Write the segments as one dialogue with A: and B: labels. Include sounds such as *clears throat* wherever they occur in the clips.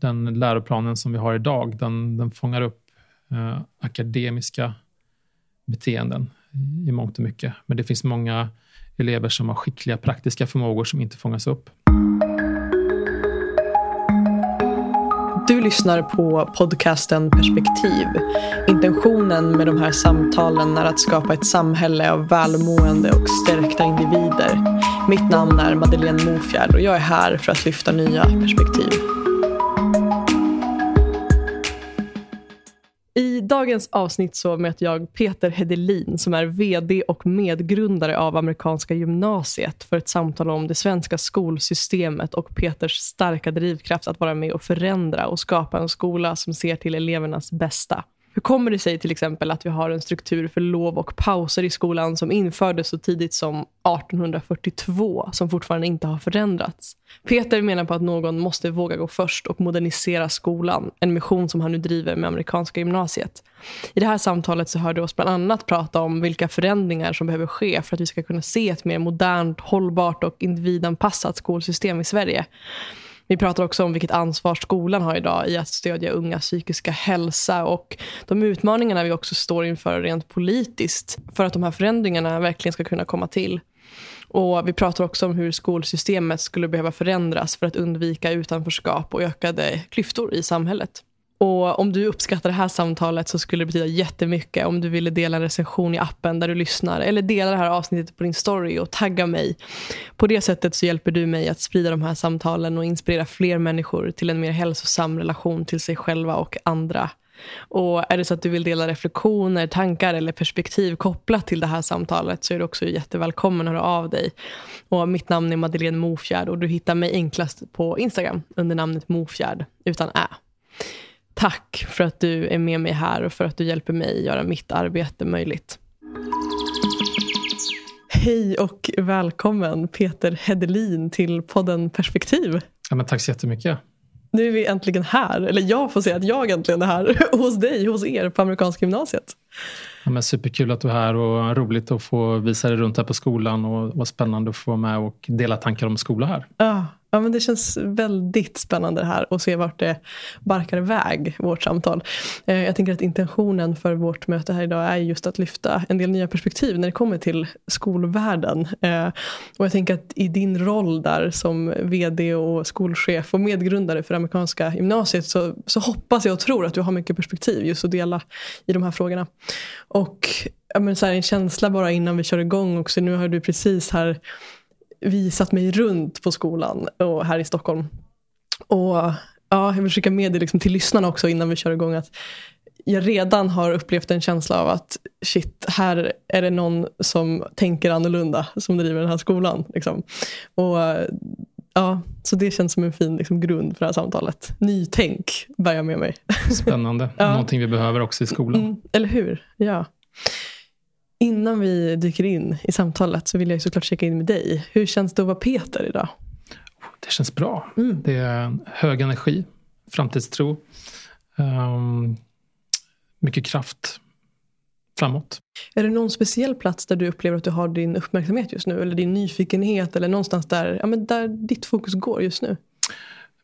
A: den läroplanen som vi har idag, den, den fångar upp eh, akademiska beteenden i mångt och mycket. Men det finns många elever som har skickliga praktiska förmågor som inte fångas upp.
B: Du lyssnar på podcasten Perspektiv. Intentionen med de här samtalen är att skapa ett samhälle av välmående och stärkta individer. Mitt namn är Madeleine Mofjärd och jag är här för att lyfta nya perspektiv. I dagens avsnitt så möter jag Peter Hedelin som är VD och medgrundare av amerikanska gymnasiet för ett samtal om det svenska skolsystemet och Peters starka drivkraft att vara med och förändra och skapa en skola som ser till elevernas bästa. Hur kommer det sig till exempel att vi har en struktur för lov och pauser i skolan som infördes så tidigt som 1842 som fortfarande inte har förändrats? Peter menar på att någon måste våga gå först och modernisera skolan, en mission som han nu driver med amerikanska gymnasiet. I det här samtalet så hörde oss bland annat prata om vilka förändringar som behöver ske för att vi ska kunna se ett mer modernt, hållbart och individanpassat skolsystem i Sverige. Vi pratar också om vilket ansvar skolan har idag i att stödja ungas psykiska hälsa och de utmaningarna vi också står inför rent politiskt för att de här förändringarna verkligen ska kunna komma till. Och Vi pratar också om hur skolsystemet skulle behöva förändras för att undvika utanförskap och ökade klyftor i samhället. Och Om du uppskattar det här samtalet så skulle det betyda jättemycket om du ville dela en recension i appen där du lyssnar eller dela det här avsnittet på din story och tagga mig. På det sättet så hjälper du mig att sprida de här samtalen och inspirera fler människor till en mer hälsosam relation till sig själva och andra. Och Är det så att du vill dela reflektioner, tankar eller perspektiv kopplat till det här samtalet så är du också jättevälkommen att höra av dig. Och mitt namn är Madeleine Mofjärd och du hittar mig enklast på Instagram under namnet Mofjärd utan ä. Tack för att du är med mig här och för att du hjälper mig göra mitt arbete möjligt. Hej och välkommen Peter Hedelin till podden Perspektiv.
A: Ja, men tack så jättemycket.
B: Nu är vi äntligen här, eller jag får säga att jag äntligen är här *laughs* hos dig, hos er på amerikanska gymnasiet.
A: Ja, men superkul att du är här och roligt att få visa dig runt här på skolan och vad spännande att få vara med och dela tankar om skola här.
B: Ja, Ja, men det känns väldigt spännande det här att se vart det barkar iväg, vårt samtal. Eh, jag tänker att intentionen för vårt möte här idag är just att lyfta en del nya perspektiv när det kommer till skolvärlden. Eh, och jag tänker att i din roll där som vd och skolchef och medgrundare för amerikanska gymnasiet så, så hoppas jag och tror att du har mycket perspektiv just att dela i de här frågorna. Och ja, men så här, en känsla bara innan vi kör igång också. Nu har du precis här visat mig runt på skolan och här i Stockholm. Och ja, Jag vill skicka med det liksom till lyssnarna också innan vi kör igång. att jag redan har upplevt en känsla av att shit, här är det någon som tänker annorlunda som driver den här skolan. Liksom. Och ja, Så det känns som en fin liksom, grund för det här samtalet. Nytänk bär jag med mig.
A: Spännande. *laughs* ja. Någonting vi behöver också i skolan. Mm,
B: eller hur? Ja. Innan vi dyker in i samtalet så vill jag såklart checka in med dig. Hur känns det att vara Peter idag?
A: Det känns bra. Mm. Det är hög energi, framtidstro, um, mycket kraft framåt.
B: Är det någon speciell plats där du upplever att du har din uppmärksamhet just nu? Eller din nyfikenhet? Eller någonstans där, ja, men där ditt fokus går just nu?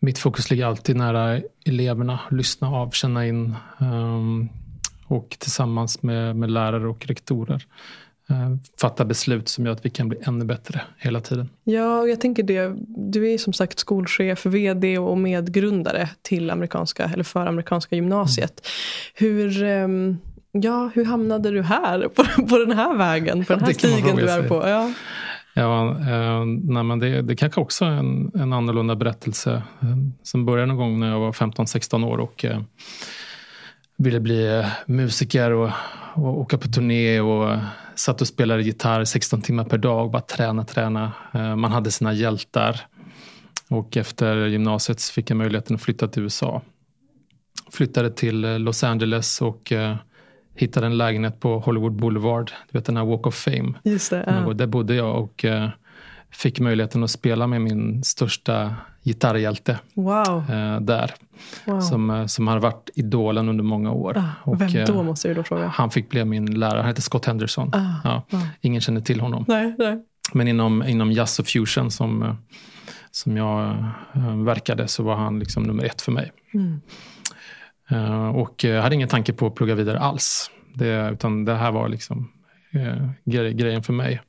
A: Mitt fokus ligger alltid nära eleverna. Lyssna av, känna in. Um, och tillsammans med, med lärare och rektorer eh, fatta beslut som gör att vi kan bli ännu bättre hela tiden.
B: Ja, jag tänker det. Du är som sagt skolchef, vd och medgrundare till amerikanska, eller för amerikanska gymnasiet. Mm. Hur, ehm, ja, hur hamnade du här, *laughs* på, på den här vägen, på den här stigen du är på? Ja.
A: Ja, eh, nej, men det, det kanske också är en, en annorlunda berättelse eh, som började någon gång när jag var 15-16 år. och eh, ville bli eh, musiker och, och åka på turné och satt och spelade gitarr 16 timmar per dag. Bara träna, träna. Eh, man hade sina hjältar. Och efter gymnasiet fick jag möjligheten att flytta till USA. Flyttade till eh, Los Angeles och hittade en lägenhet på Hollywood Boulevard. Du vet den här Walk of Fame.
B: Just det, ja.
A: Där bodde jag och fick möjligheten att spela med min största gitarrhjälte
B: wow.
A: eh, där. Wow. Som, eh, som har varit idolen under många år. Ah,
B: och, vem då eh, måste jag då fråga?
A: Han fick bli min lärare. Han heter Scott Henderson. Ah, ja, ah. Ingen känner till honom.
B: Nej, nej.
A: Men inom, inom jazz och fusion som, som jag verkade så var han liksom nummer ett för mig. Mm. Och jag hade ingen tanke på att plugga vidare alls. Det, utan det här var liksom eh, grejen för mig.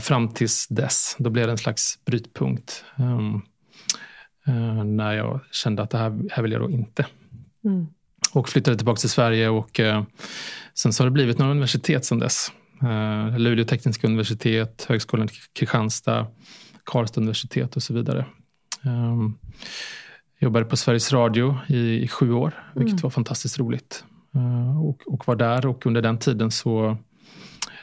A: Fram tills dess. Då blev det en slags brytpunkt. Um, eh, när jag kände att det här, här vill jag då inte. Mm. Och flyttade tillbaka till Sverige och eh, sen så har det blivit några universitet sen dess. Eh, Luleå tekniska universitet, Högskolan Kristianstad, Karlstad universitet och så vidare. Um, jobbade på Sveriges Radio i, i sju år, vilket mm. var fantastiskt roligt. Uh, och, och, var där och under den tiden så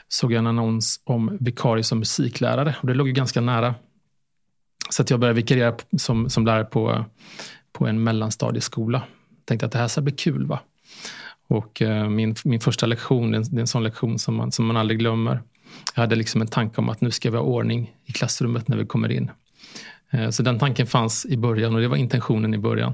A: såg jag en annons om vikarie som musiklärare. Och det låg ju ganska nära. Så att jag började vikariera som, som lärare på, på en mellanstadieskola. Tänkte att det här ska bli kul. va? Och eh, min, min första lektion, det är en sån lektion som man, som man aldrig glömmer. Jag hade liksom en tanke om att nu ska vi ha ordning i klassrummet när vi kommer in. Eh, så den tanken fanns i början och det var intentionen i början.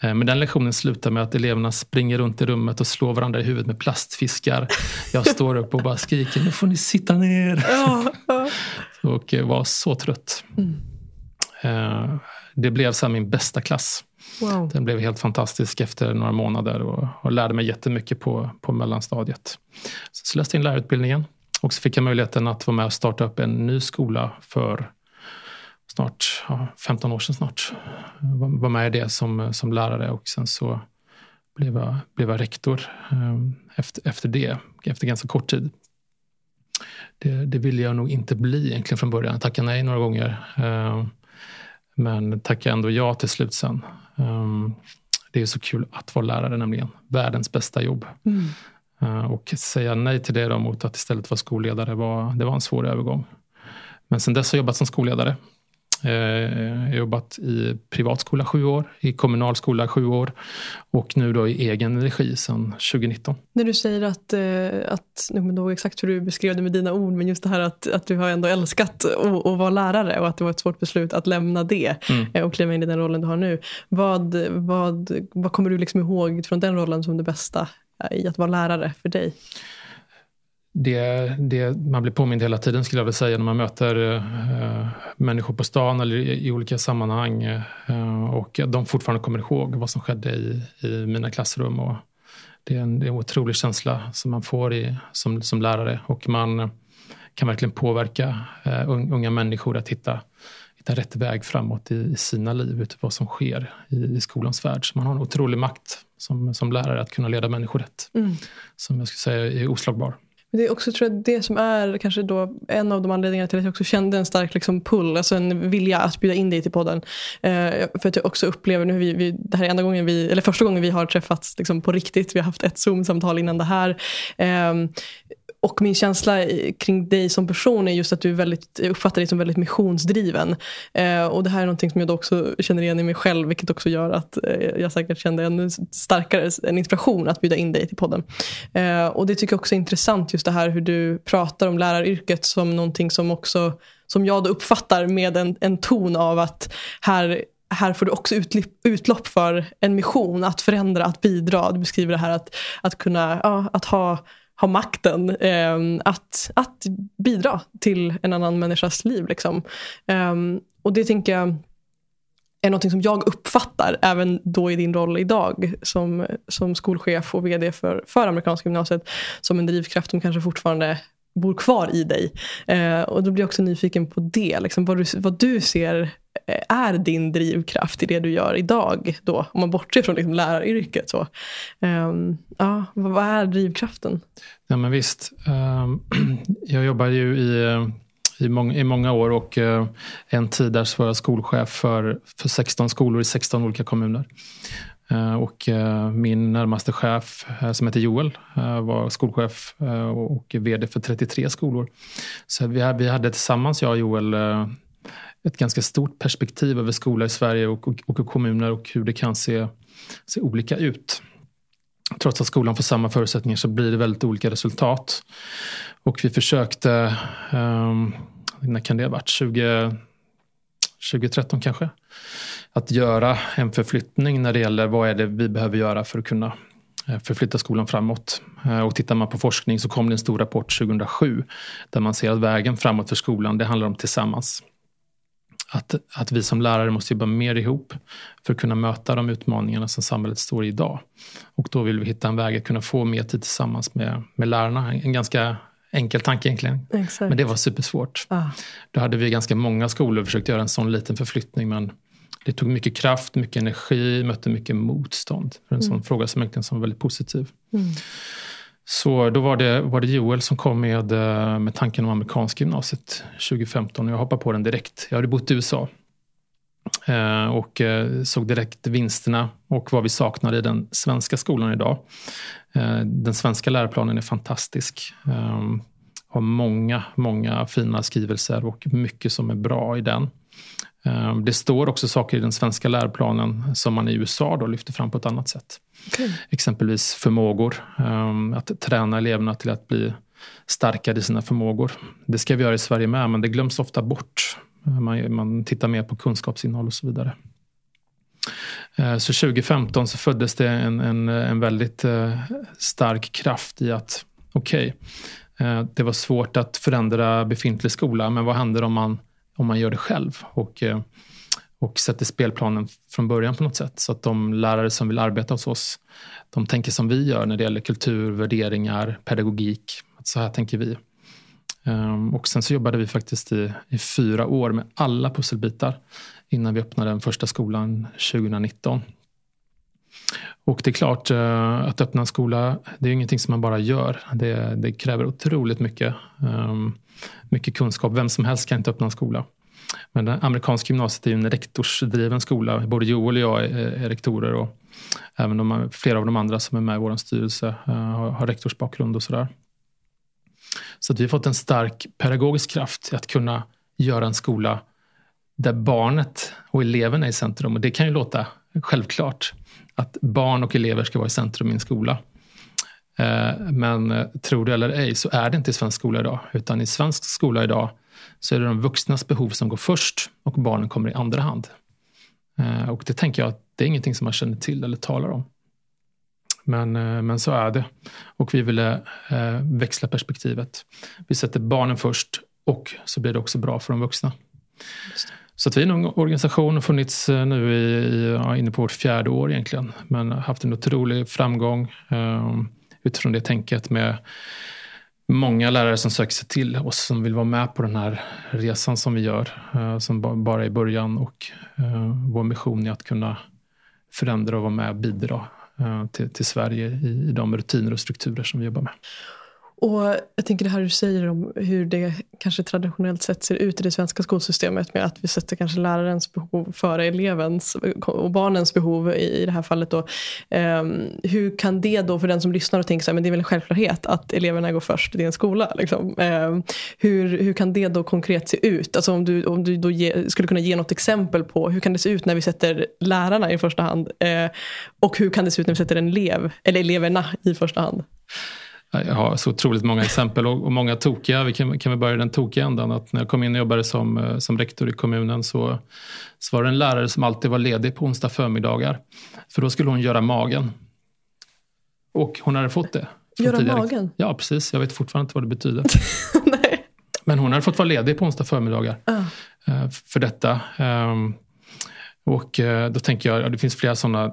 A: Eh, men den lektionen slutar med att eleverna springer runt i rummet och slår varandra i huvudet med plastfiskar. Jag står upp och bara skriker, nu får ni sitta ner. *laughs* Och eh, var så trött. Mm. Eh, det blev sen min bästa klass. Wow. Den blev helt fantastisk efter några månader och, och lärde mig jättemycket på, på mellanstadiet. Så läste jag in lärarutbildningen och så fick jag möjligheten att vara med och starta upp en ny skola för snart, ja, 15 år sedan snart. Var, var med i det som, som lärare och sen så blev jag, blev jag rektor um, efter, efter det, efter ganska kort tid. Det, det ville jag nog inte bli egentligen från början. Jag tackade nej några gånger. Men tackade ändå ja till slut sen. Um, det är så kul att vara lärare nämligen. Världens bästa jobb. Mm. Uh, och säga nej till det då mot att istället vara skolledare var, det var en svår övergång. Men sen dess har jag jobbat som skolledare jag har jobbat i privatskola sju år, i kommunal skola sju år och nu då i egen regi sedan 2019.
B: När du säger att, eh, att nu kommer exakt hur du beskrev det med dina ord, men just det här att, att du har ändå älskat att, att vara lärare och att det var ett svårt beslut att lämna det mm. Eh, och kliva in i den rollen du har nu. Vad, vad, vad kommer du liksom ihåg från den rollen som det bästa i att vara lärare för dig?
A: Det, det man blir påmind hela tiden skulle jag vilja säga när man möter äh, människor på stan eller i, i olika sammanhang äh, och de fortfarande kommer ihåg vad som skedde i, i mina klassrum. Och det, är en, det är en otrolig känsla som man får i, som, som lärare och man kan verkligen påverka äh, unga människor att hitta, hitta rätt väg framåt i, i sina liv utifrån vad som sker i, i skolans värld. Så man har en otrolig makt som, som lärare att kunna leda människor rätt. Mm. Som jag skulle säga är oslagbar.
B: Det är också tror jag, det som är kanske då en av de anledningarna till att jag också kände en stark liksom pull, alltså en vilja att bjuda in dig till podden. Eh, för att jag också upplever, nu vi, vi, det här är enda gången vi, eller första gången vi har träffats liksom på riktigt. Vi har haft ett Zoom-samtal innan det här. Eh, och min känsla kring dig som person är just att du väldigt, uppfattar dig som väldigt missionsdriven. Eh, och det här är någonting som jag också känner igen i mig själv, vilket också gör att eh, jag säkert kände ännu starkare en inspiration att bjuda in dig till podden. Eh, och det tycker jag också är intressant, just det här hur du pratar om läraryrket som någonting som också, som jag då uppfattar med en, en ton av att här här får du också utlopp för en mission, att förändra, att bidra. Du beskriver det här att, att kunna ja, att ha har makten eh, att, att bidra till en annan människas liv. Liksom. Eh, och det tänker jag är något som jag uppfattar även då i din roll idag som, som skolchef och vd för, för amerikanska gymnasiet som en drivkraft som kanske fortfarande bor kvar i dig. Eh, och då blir jag också nyfiken på det, liksom, vad, du, vad du ser Eh, är din drivkraft i det du gör idag? Då, om man bortser från liksom läraryrket. Så. Um, ja, vad är drivkraften?
A: Ja, men visst. Um, *clears throat* jag jobbar ju i, eh, i, många, i många år och uh, en tid där så var jag skolchef för, för 16 skolor i 16 olika kommuner. Uh, och uh, min närmaste chef som heter Joel var skolchef och vd för 33 skolor. Så vi, vi hade tillsammans, jag och Joel, ett ganska stort perspektiv över skola i Sverige och, och, och kommuner och hur det kan se, se olika ut. Trots att skolan får samma förutsättningar så blir det väldigt olika resultat. Och vi försökte, um, när kan det ha varit, 20, 2013 kanske? Att göra en förflyttning när det gäller vad är det vi behöver göra för att kunna eh, förflytta skolan framåt. Eh, och tittar man på forskning så kom det en stor rapport 2007 där man ser att vägen framåt för skolan det handlar om tillsammans att, att vi som lärare måste jobba mer ihop för att kunna möta de utmaningarna som samhället står i idag. Och då vill vi hitta en väg att kunna få mer tid tillsammans med, med lärarna. En ganska enkel tanke egentligen.
B: Exakt.
A: Men det var supersvårt.
B: Ah.
A: Då hade vi ganska många skolor försökt göra en sån liten förflyttning men det tog mycket kraft, mycket energi, mötte mycket motstånd för en mm. sån fråga som egentligen var väldigt positiv. Mm. Så då var det, var det Joel som kom med, eh, med tanken om amerikanska gymnasiet 2015 och jag hoppade på den direkt. Jag hade bott i USA eh, och eh, såg direkt vinsterna och vad vi saknar i den svenska skolan idag. Den svenska läroplanen är fantastisk. Ehm, har många, många fina skrivelser och mycket som är bra i den. Ehm, det står också saker i den svenska läroplanen som man i USA då lyfter fram på ett annat sätt. Okay. Exempelvis förmågor. Ehm, att träna eleverna till att bli starkare i sina förmågor. Det ska vi göra i Sverige med, men det glöms ofta bort. Man, man tittar mer på kunskapsinnehåll och så vidare. Ehm, så 2015 så föddes det en, en, en väldigt eh, stark kraft i att okej, okay, det var svårt att förändra befintlig skola, men vad händer om man om man gör det själv och, eh, och sätter spelplanen från början på något sätt. Så att de lärare som vill arbeta hos oss, de tänker som vi gör när det gäller kultur, värderingar, pedagogik. Så här tänker vi. Ehm, och sen så jobbade vi faktiskt i, i fyra år med alla pusselbitar innan vi öppnade den första skolan 2019. Och det är klart, eh, att öppna en skola, det är ingenting som man bara gör. Det, det kräver otroligt mycket. Ehm, mycket kunskap. Vem som helst kan inte öppna en skola. Men det amerikanska gymnasiet är ju en rektorsdriven skola. Både Joel och jag är, rektorer och även de, flera av de andra som är med i vår styrelse eh, har, har rektorsbakgrund och sådär. Så att vi har fått en stark pedagogisk kraft i att kunna göra en skola där barnet och eleven är i centrum. Och det kan ju låta självklart att barn och elever ska vara i centrum i en skola. Eh, men eh, tror tro det eller ej så är det inte i svensk skola idag. Utan i svensk skola idag så är det de vuxnas behov som går först och barnen kommer i andra hand. Eh, och det tänker jag att det är ingenting som man känner till eller talar om. Men, men så är det. Och vi ville växla perspektivet. Vi sätter barnen först och så blir det också bra för de vuxna. Så att vi är en organisation har funnits eh, nu i, ja, inne på vårt fjärde år egentligen. Men haft en otrolig framgång. eh, utifrån det tänket med många lärare som söker sig till oss som vill vara med på den här resan som vi gör, eh, som bara är i början. Och eh, vår mission är att kunna förändra och vara med och bidra eh, till, till Sverige i, i de rutiner och strukturer som vi jobbar med.
B: Och jag tänker det här du säger om hur det kanske traditionellt sett ser ut i det svenska skolsystemet med att vi sätter kanske lärarens behov före elevens och barnens behov i det här fallet. Då. Um, hur kan det då för den som lyssnar och tänker så här, men det är väl en självklarhet att eleverna går först i en skola. Liksom. Um, hur, hur kan det då konkret se ut? Alltså om du, om du då ge, skulle kunna ge något exempel på hur kan det se ut när vi sätter lärarna i första hand? Uh, och hur kan det se ut när vi sätter en elev, eller eleverna i första hand?
A: Jag har så otroligt många exempel och, många tokiga. Vi kan, kan vi börja i den tokiga ändan. Att när jag kom in och jobbade som, eh, som rektor i kommunen så, så var det en lärare som alltid var ledig på onsdag förmiddagar. För då skulle hon göra magen. Och hon hade fått det.
B: Göra tidigare. magen?
A: Ja, precis. Jag vet fortfarande inte vad det betyder. *laughs* Men hon hade fått vara ledig på onsdag förmiddagar uh. för detta. Ehm, och eh, då tänker jag, ja, det finns flera sådana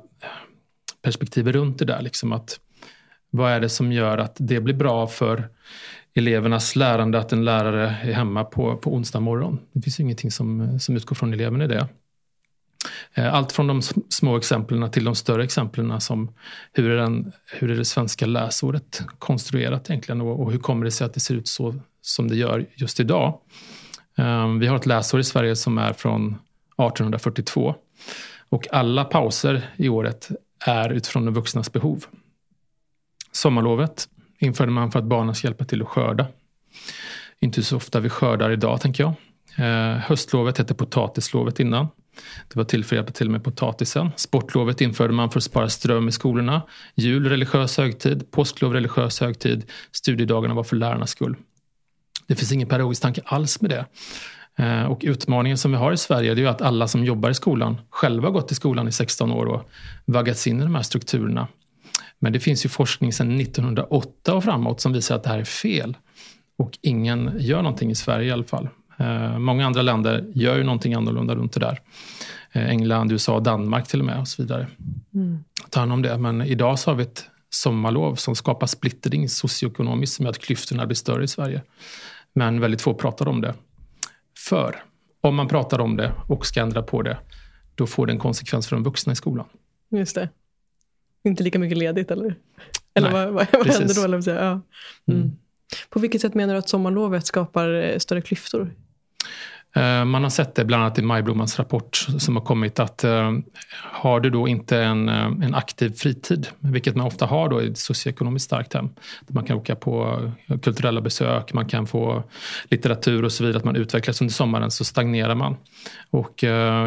A: perspektiv runt det där. Liksom att vad är det som gör att det blir bra för elevernas lärande att en lärare är hemma på, på onsdag morgon? Det finns ingenting som, som utgår från eleven i det. Eh, allt från de små exemplen till de större exemplen som hur är, den, hur är det svenska läsåret konstruerat egentligen och, och hur kommer det sig att det ser ut så som det gör just idag? Um, vi har ett läsår i Sverige som är från 1842 och alla pauser i året är utifrån de vuxnas behov. Sommarlovet införde man för att barnen ska hjälpa till att skörda. Inte så ofta vi skördar idag, tänker jag. Eh, höstlovet hette potatislovet innan. Det var till för att hjälpa till med potatisen. Sportlovet införde man för att spara ström i skolorna. Jul, religiös högtid. Påsklov, religiös högtid. Studiedagarna var för lärarnas skull. Det finns ingen pedagogisk tanke alls med det. Eh, och utmaningen som vi har i Sverige är att alla som jobbar i skolan själva gått i skolan i 16 år och vaggats in i de här strukturerna. Men det finns ju forskning sedan 1908 och framåt som visar att det här är fel. Och ingen gör någonting i Sverige i alla fall. Eh, många andra länder gör ju någonting annorlunda runt det där. Eh, England, USA, Danmark till och med och så vidare. Mm. Ta hand om det. Men idag så har vi ett sommarlov som skapar splittring socioekonomiskt som gör att klyftorna blir större i Sverige. Men väldigt få pratar om det. För om man pratar om det och ska ändra på det, då får det en konsekvens för de vuxna i skolan.
B: Just det. Inte lika mycket ledigt eller? Eller Nej, vad, vad, händer då? Eller ja. Mm. Mm. På vilket sätt menar du att sommarlovet skapar eh, större klyftor?
A: Eh, man har sett det bland annat i Majblommans rapport som har kommit att eh, har du då inte en, eh, en aktiv fritid, vilket man ofta har då i ett socioekonomiskt starkt hem, där man kan åka på kulturella besök, man kan få litteratur och så vidare, att man utvecklas under sommaren så stagnerar man. Och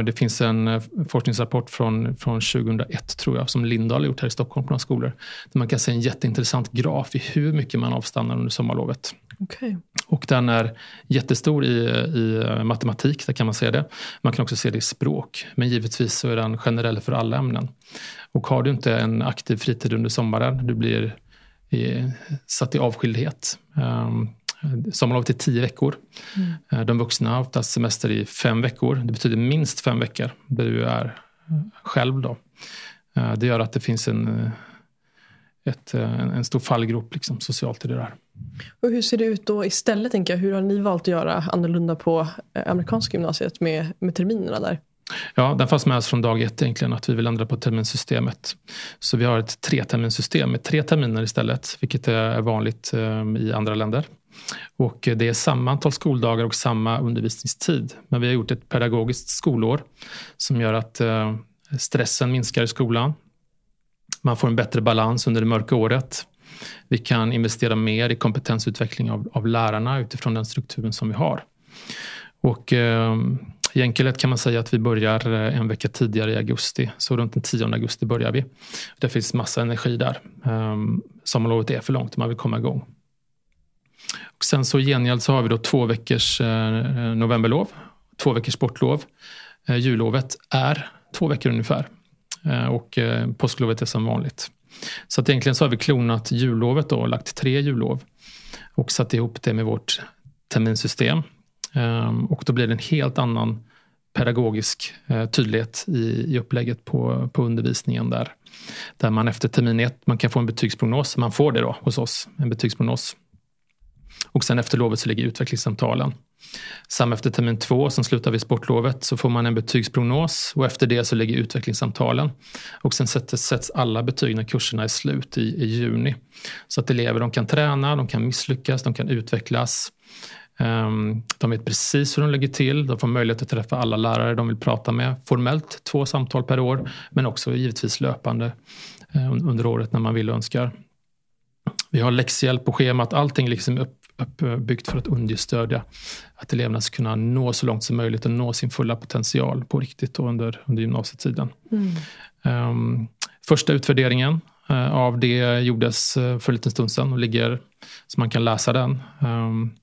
A: det finns en forskningsrapport från, från 2001 tror jag, som Lindahl har gjort här i Stockholm på några skolor, där man kan se en jätteintressant graf i hur mycket man avstannar under sommarlovet.
B: Okay.
A: Och den är jättestor i, i matematik, där kan man se det. Man kan också se det i språk. Men givetvis så är den generell för alla ämnen. Och har du inte en aktiv fritid under sommaren, du blir i, satt i avskildhet. Um, Sommarlovet är tio veckor. Mm. Eh, de vuxna har oftast semester i fem veckor. Det betyder minst fem veckor där du är själv. Då. Eh, det gör att det finns en, ett, en stor fallgrop liksom, socialt i det där.
B: Och hur ser det ut då istället? Tänker jag? Hur har ni valt att göra annorlunda på eh, amerikanska gymnasiet med, med terminerna där?
A: Ja, den fanns med oss från dag ett egentligen att vi vill ändra på terminsystemet. Så vi har ett treterminssystem med tre terminer istället, vilket är vanligt eh, i andra länder. Och det är samma antal skoldagar och samma undervisningstid. Men vi har gjort ett pedagogiskt skolår som gör att eh, stressen minskar i skolan. Man får en bättre balans under det mörka året. Vi kan investera mer i kompetensutveckling av, av lärarna utifrån den strukturen som vi har. Och eh, i enkelhet kan man säga att vi börjar eh, en vecka tidigare i augusti. Så runt den 10 augusti börjar vi. Det finns massa energi där. Eh, sommarlovet är för långt, om man vill komma igång. Och sen så i gengäld så har vi då två veckors eh, novemberlov, två veckors sportlov. Eh, jullovet är två veckor ungefär. Eh, och eh, påsklovet är som vanligt. Så att egentligen så har vi klonat jullovet och lagt tre jullov och satt ihop det med vårt terminsystem. Ehm, och då blir det en helt annan pedagogisk eh, tydlighet i, i upplägget på, på undervisningen där. Där man efter termin ett, man kan få en betygsprognos, man får det då hos oss, en betygsprognos. Och sen efter lovet så ligger utvecklingssamtalen. Samma efter termin två som slutar vid sportlovet så får man en betygsprognos och efter det så ligger utvecklingssamtalen. Och sen sätts alla betyg när kurserna är slut i, i juni. Så att elever de kan träna, de kan misslyckas, de kan utvecklas. Um, de vet precis hur de lägger till. De får möjlighet att träffa alla lärare de vill prata med. Formellt två samtal per år, men också givetvis löpande eh, under året när man vill och önskar. Vi har läxhjälp på schemat. Allting liksom upp, uppbyggt för att understödja att eleverna ska kunna nå så långt som möjligt och nå sin fulla potential på riktigt under, under gymnasietiden. Mm. Um, första utvärderingen uh, av det gjordes uh, för en liten stund sedan och ligger så man kan läsa den. Um,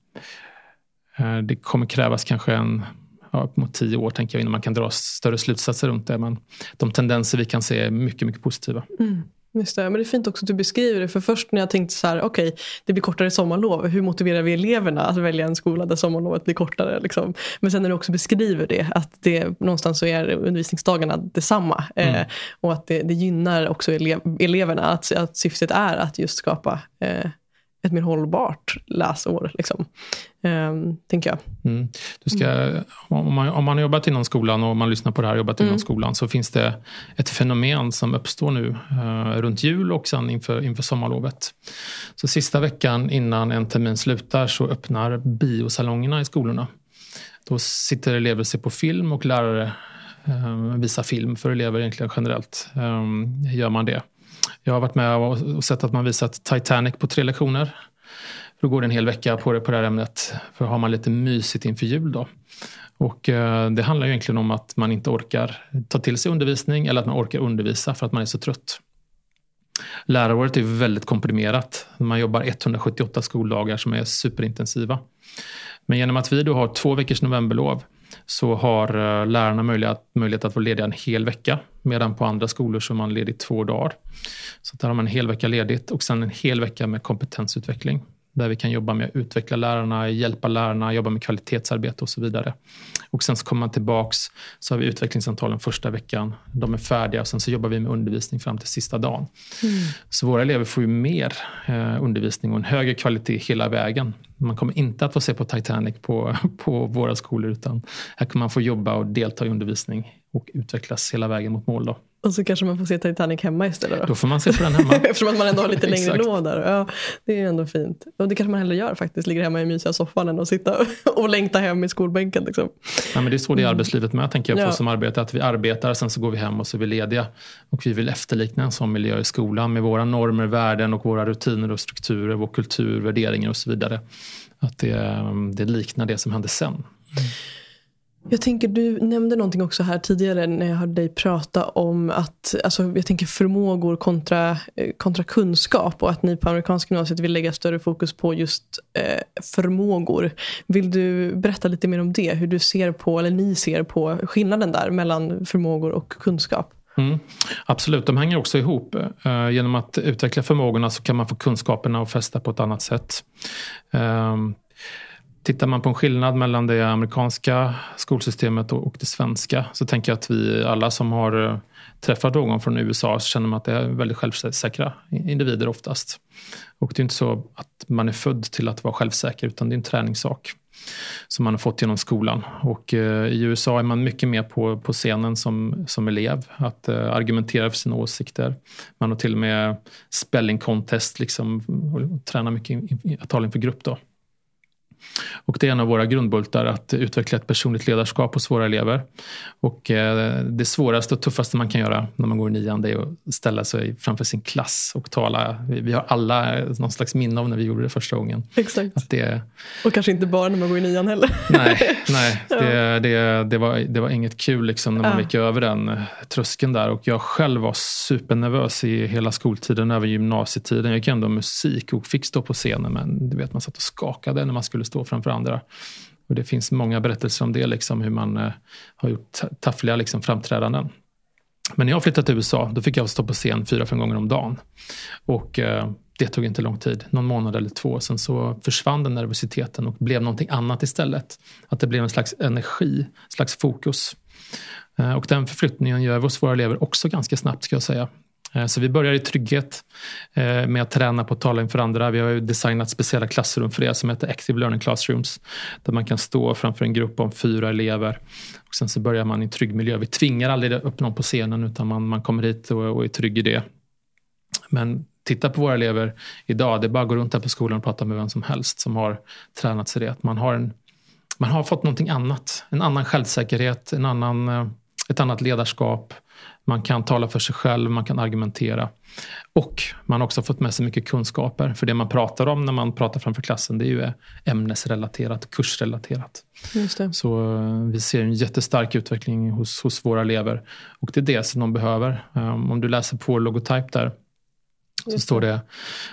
A: uh, det kommer krävas kanske en ja, upp mot tio år tänker jag innan man kan dra större slutsatser runt det. Men de tendenser vi kan se är mycket, mycket positiva. Mm.
B: Just det, men det är fint också att du beskriver det. För först när jag tänkte så här, okej, okay, det blir kortare sommarlov. Hur motiverar vi eleverna att välja en skola där sommarlovet blir kortare? Liksom? Men sen när du också beskriver det, att det någonstans så är undervisningsdagarna detsamma. Mm. Eh, och att det, det gynnar också elev, eleverna. Att, att syftet är att just skapa eh, ett mer hållbart läsår. Liksom. Ehm, tänker jag.
A: Mm. Du ska, om, man, om man har jobbat inom skolan och man lyssnar på det här jobbat inom mm. skolan så finns det ett fenomen som uppstår nu eh, runt jul och sen inför, inför sommarlovet. Så sista veckan innan en termin slutar så öppnar biosalongerna i skolorna. Då sitter elever och ser på film och lärare eh, visar film för elever egentligen generellt. Eh, gör man det. Jag har varit med och sett att man visat Titanic på tre lektioner. Då går det en hel vecka på det, på det här ämnet. För har man lite mysigt inför jul då. Och eh, det handlar ju egentligen om att man inte orkar ta till sig undervisning eller att man orkar undervisa för att man är så trött. Läraråret är väldigt komprimerat. Man jobbar 178 skoldagar som är superintensiva. Men genom att vi då har två veckors novemberlov så har eh, lärarna möjlighet, möjlighet att vara lediga en hel vecka. Medan på andra skolor så är man ledig två dagar. Så där har man en hel vecka ledigt och sen en hel vecka med kompetensutveckling där vi kan jobba med att utveckla lärarna, hjälpa lärarna, jobba med kvalitetsarbete och så vidare. Och sen så kommer man tillbaks, så har vi utvecklingssamtalen första veckan. De är färdiga och sen så jobbar vi med undervisning fram till sista dagen. Mm. Så våra elever får ju mer eh, undervisning och en högre kvalitet hela vägen. Man kommer inte att få se på Titanic på, *laughs* på våra skolor utan här kommer man få jobba och delta i undervisning och utvecklas hela vägen mot mål. Då.
B: Och så kanske man får se Titanic hemma istället då?
A: Då får man se på den hemma. *laughs*
B: Eftersom att man ändå har lite *laughs* längre låd där. Ja, det är ändå fint. Och det kanske man hellre gör faktiskt. Ligger hemma i mysiga soffan än att sitta *laughs* och längta hem i skolbänken. Liksom.
A: Ja, men det är så det är i mm. arbetslivet med tänker jag för ja. som arbetar. Att vi arbetar, sen så går vi hem och så är vi lediga. Och vi vill efterlikna en sån miljö i skolan med våra normer, värden och våra rutiner och strukturer, vår kultur, värderingar och så vidare. Att det, det liknar det som hände sen. Mm.
B: Jag tänker, du nämnde någonting också här tidigare när jag hörde dig prata om att, alltså, jag tänker förmågor kontra, eh, kontra kunskap och att ni på amerikanska gymnasiet vill lägga större fokus på just eh, förmågor. Vill du berätta lite mer om det? Hur du ser på, eller ni ser på skillnaden där mellan förmågor och kunskap?
A: Mm, absolut, de hänger också ihop. Eh, genom att utveckla förmågorna så kan man få kunskaperna att fästa på ett annat sätt. Eh, Tittar man på en skillnad mellan det amerikanska skolsystemet och det svenska så tänker jag att vi alla som har eh, träffat någon från USA så känner man att det är väldigt självsäkra individer oftast. Och det är inte så att man är född till att vara självsäker utan det är en träningssak som man har fått genom skolan. Och eh, i USA är man mycket mer på, på scenen som, som elev, att eh, argumentera för sina åsikter. Man har till och med spelling contest, liksom, och tränar mycket att tala inför grupp. Då. Och det är en av våra grundbultar att utveckla ett personligt ledarskap hos våra elever. Och eh, det svåraste och tuffaste man kan göra när man går i nian det är att ställa sig framför sin klass och tala. Vi har alla någon slags minne av när vi gjorde det första gången.
B: Exakt. Att det... Och kanske inte bara när man går i nian heller.
A: Nej, nej *laughs* det, det, det, var, det var inget kul liksom när man ja. gick över den tröskeln där. Och jag själv var supernervös i hela skoltiden, även gymnasietiden. Jag gick ändå musik och fick stå på scenen men du vet, man satt och skakade när man skulle stå framför andra. Och det finns många berättelser om det, liksom, hur man eh, har gjort taffliga liksom, framträdanden. Men när jag flyttade till USA, då fick jag stå på scen fyra, fem gånger om dagen. Och eh, det tog inte lång tid, någon månad eller två. Sen så försvann den nervositeten och blev någonting annat istället. Att det blev en slags energi, en slags fokus. Eh, och den förflyttningen gör vi hos våra elever också ganska snabbt ska jag säga. Eh, så vi börjar i trygghet eh, med att träna på att tala inför andra. Vi har designat speciella klassrum för det som heter Active Learning Classrooms. Där man kan stå framför en grupp om fyra elever. Och sen så börjar man i en trygg miljö. Vi tvingar aldrig upp någon på scenen utan man, man kommer hit och, och är trygg i det. Men titta på våra elever idag. Det är bara att gå runt här på skolan och prata med vem som helst som har tränat sig det. Man har, en, man har fått någonting annat. En annan självsäkerhet, en annan, eh, ett annat ledarskap. Man kan tala för sig själv, man kan argumentera. Och man har också fått med sig mycket kunskaper. För det man pratar om när man pratar framför klassen det är ju ämnesrelaterat, kursrelaterat. Så eh, vi ser en jättestark utveckling hos, hos våra elever. Och det är det som de behöver. Um, om du läser på logotyp där så står det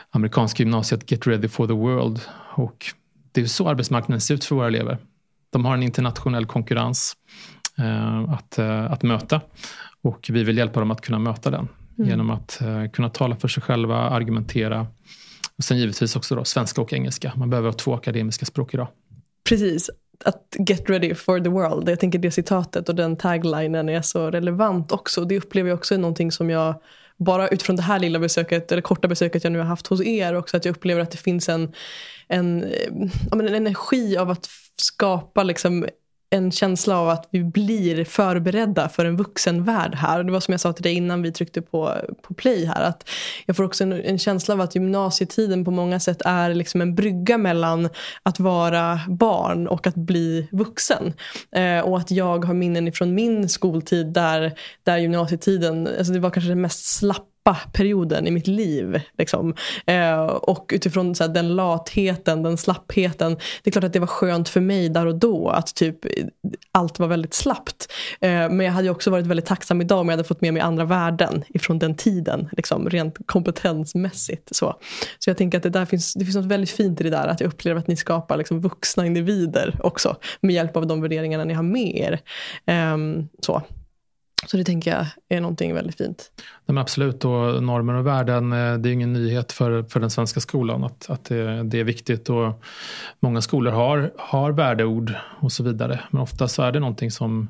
A: amerikanska gymnasiet Get ready for the world. Och det är så arbetsmarknaden ser ut för våra elever. De har en internationell konkurrens uh, att, uh, att möta. Och vi vill hjälpa dem att kunna möta den mm. genom att uh, kunna tala för sig själva, argumentera. Och sen givetvis också då, svenska och engelska. Man behöver ha två akademiska språk idag.
B: Precis. Att get ready for the world. Jag tänker det citatet och den taglinen är så relevant också. Det upplever jag också är någonting som jag bara utifrån det här lilla besöket, eller korta besöket jag nu har haft hos er också, att jag upplever att det finns en, en, en energi av att skapa liksom en känsla av att vi blir förberedda för en vuxenvärld här. Det var som jag sa till dig innan vi tryckte på, på play här. Att jag får också en, en känsla av att gymnasietiden på många sätt är liksom en brygga mellan att vara barn och att bli vuxen. Eh, och att jag har minnen ifrån min skoltid där, där gymnasietiden, alltså det var kanske det mest slappa perioden i mitt liv. Liksom. Eh, och utifrån så här, den latheten, den slappheten. Det är klart att det var skönt för mig där och då att typ allt var väldigt slappt. Eh, men jag hade också varit väldigt tacksam idag om jag hade fått med mig andra värden ifrån den tiden. Liksom, rent kompetensmässigt. Så, så jag tänker att det, där finns, det finns något väldigt fint i det där. Att jag upplever att ni skapar liksom, vuxna individer också. Med hjälp av de värderingarna ni har med er. Eh, så. Så det tänker jag är någonting väldigt fint.
A: Nej, absolut, och normer och värden, eh, det är ingen nyhet för, för den svenska skolan att, att det, det, är viktigt. Och många skolor har, har värdeord och så vidare. Men ofta så är det någonting som,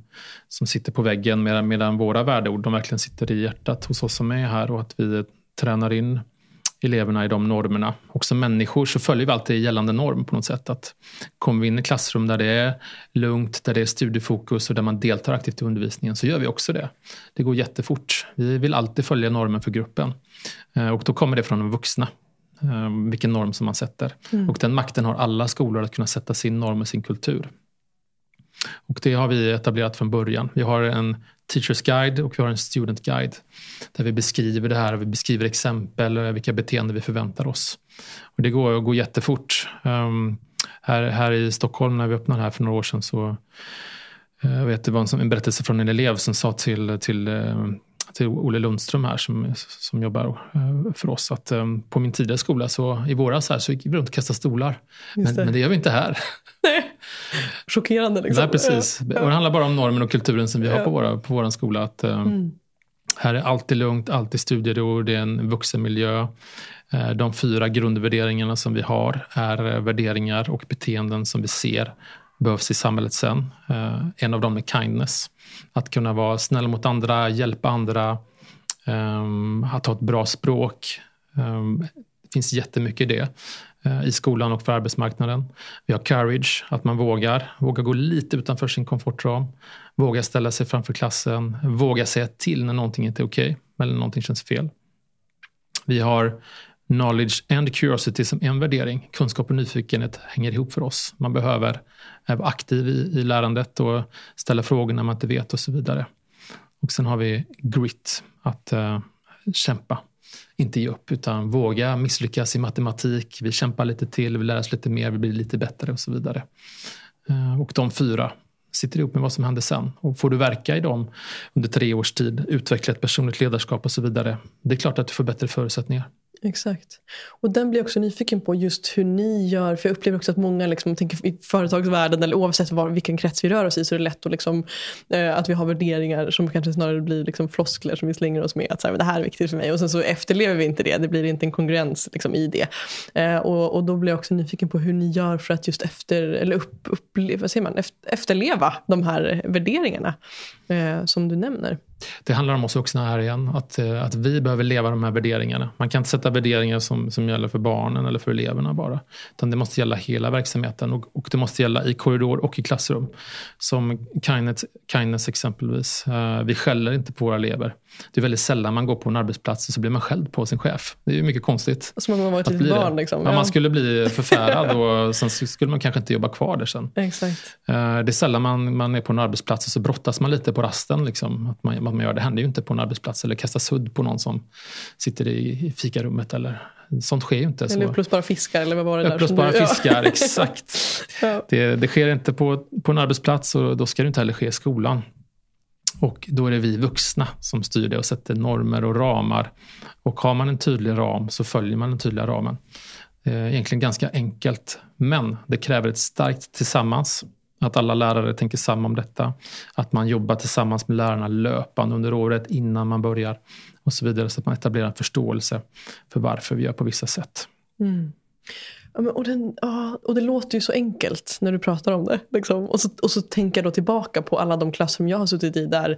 A: som sitter på väggen medan, medan våra värdeord de verkligen sitter i hjärtat hos oss som är här och att vi tränar in eleverna i de normerna. Och som människor så följer vi alltid gällande norm på något sätt. Att kommer vi in i klassrum där det är lugnt, där det är studiefokus och där man deltar aktivt i undervisningen så gör vi också det. Det går jättefort. Vi vill alltid följa normen för gruppen. Eh, och då kommer det från de vuxna. Eh, vilken norm som man sätter. Mm. Och den makten har alla skolor att kunna sätta sin norm och sin kultur. Och det har vi etablerat från början. Vi har en Teachers Guide och vi har en Student Guide. Där vi beskriver det här, vi beskriver exempel, och vilka beteenden vi förväntar oss. Och det går, går jättefort. Um, här, här i Stockholm när vi öppnade här för några år sedan så uh, jag vet, det var en, en berättelse från en elev som sa till, till uh, till Olle Lundström här som, som jobbar eh, för oss. Att um, på min tidigare skola så i våras här så gick vi runt och kastade stolar. Men det. men det gör vi inte här.
B: Nej. *laughs* Chockerande liksom.
A: Nej, precis. Och det handlar bara om normen och kulturen som vi har på, våra, på vår skola. Att, um, mm. Här är alltid lugnt, alltid studiero, det är en vuxenmiljö. Uh, de fyra grundvärderingarna som vi har är uh, värderingar och beteenden som vi ser behövs i samhället sen. En av dem är kindness. Att kunna vara snäll mot andra, hjälpa andra, um, att ha ett bra språk. Um, det finns jättemycket i det Eh, i skolan och för arbetsmarknaden. Vi har courage, att man vågar, vågar gå lite utanför sin komfortram. Våga ställa sig framför klassen, våga säga till när någonting inte är okej okay, eller någonting känns fel. Vi har knowledge and curiosity som en värdering. Kunskap och nyfikenhet hänger ihop för oss. Man behöver eh, vara aktiv i, i lärandet och ställa frågor när man inte vet och så vidare. Och sen har vi grit, att uh, kämpa. Inte ge upp, utan våga misslyckas i matematik. Vi kämpar lite till, vi lär oss lite mer, vi blir lite bättre och så vidare. Eh, och de fyra sitter ihop med vad som händer sen. Och får du verka i dem under tre års tid, utveckla ett personligt ledarskap och så vidare. Det är klart att du får bättre förutsättningar.
B: Exakt. Och den blir jag också nyfiken på just hur ni gör. För jag upplever också att många liksom, tänker i företagsvärlden eller oavsett var, vilken krets vi rör oss i så är det lätt att, liksom, eh, att vi har värderingar som kanske snarare blir liksom, floskler som vi slänger oss med. Att så här, det här är viktigt för mig och sen så efterlever vi inte det. Det blir inte en kongruens liksom, i det. Eh, och, och då blir jag också nyfiken på hur ni gör för att just efter, eller upp, uppleva, vad säger man, efterleva de här värderingarna eh, som du nämner.
A: Det handlar om oss vuxna här igen. Att, eh, att vi behöver leva de här värderingarna. Man kan inte sätta värderingar som, som gäller för barnen eller för eleverna bara. Utan det måste gälla hela verksamheten och, och det måste gälla i korridor och i klassrum. Som kindness, kindness exempelvis. Eh, vi skäller inte på våra elever. Det är väldigt sällan man går på en arbetsplats och så blir man skälld på sin chef. Det är ju mycket konstigt.
B: Som att man var ett litet barn. Liksom.
A: Ja, man skulle bli *laughs* förfärad och sen skulle man kanske inte jobba kvar där sen.
B: Exakt.
A: Uh, det är sällan man, man är på en arbetsplats och så brottas man lite på rasten. Liksom. Att man, man gör. Det händer ju inte på en arbetsplats eller kasta sudd på någon som sitter i, i fikarummet. Eller, sånt sker ju inte.
B: Eller upplösbara fiskar eller vad var det där?
A: Upplösbara *laughs* fiskar, exakt. ja. det, det sker inte på, på en arbetsplats och då ska det inte heller ske i skolan. Och då är det vi vuxna som styr det och sätter normer och ramar. Och har man en tydlig ram så följer man den tydliga ramen. Eh, egentligen ganska enkelt, men det kräver ett starkt tillsammans att alla lärare tänker samma om detta. Att man jobbar tillsammans med lärarna löpande under året innan man börjar. Och så vidare. Så att man etablerar en förståelse för varför vi gör på vissa sätt.
B: Mm. Ja, och, den, ja, och det låter ju så enkelt när du pratar om det. Liksom. Och, så, och så tänker jag då tillbaka på alla de klassrum jag har suttit i där,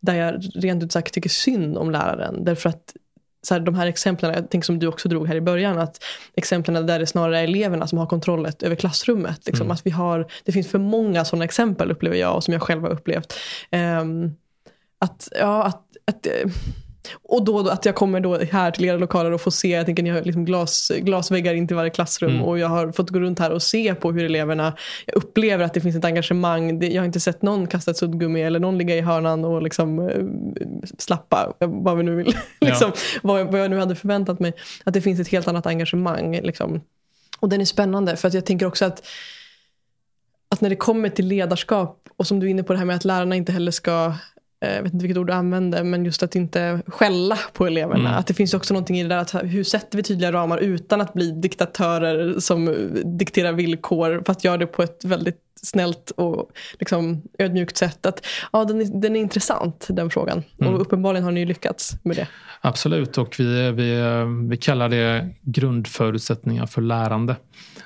B: där jag rent ut sagt tycker synd om läraren. Därför att så här, de här exemplen, jag tänker som du också drog här i början, att exemplen där det snarare är eleverna som har kontrollet över klassrummet. Liksom, mm. att vi har, det finns för många sådana exempel upplever jag och som jag själv har upplevt. Um, att, ja, att, att och då, att jag kommer då här till era lokaler och får se, jag tänker ni har liksom glas, glasväggar in till varje klassrum mm. och jag har fått gå runt här och se på hur eleverna, jag upplever att det finns ett engagemang. Jag har inte sett någon kasta ett suddgummi eller någon ligga i hörnan och liksom uh, slappa, vad vi nu vill. *laughs* liksom, vad, vad jag nu hade förväntat mig. Att det finns ett helt annat engagemang. Liksom. Och den är spännande för att jag tänker också att att när det kommer till ledarskap och som du är inne på det här med att lärarna inte heller ska Eh, jag vet inte vilket ord du använde, men just att inte skälla på eleverna. Mm. Att det finns också någonting i det där att hur sätter vi tydliga ramar utan att bli diktatörer som dikterar villkor, fast gör det på ett väldigt snällt och liksom ödmjukt sätt. Att, ja, den, är, den är intressant, den frågan.
A: Mm.
B: Och uppenbarligen har ni lyckats med det.
A: Absolut, och vi, vi, vi kallar det grundförutsättningar för lärande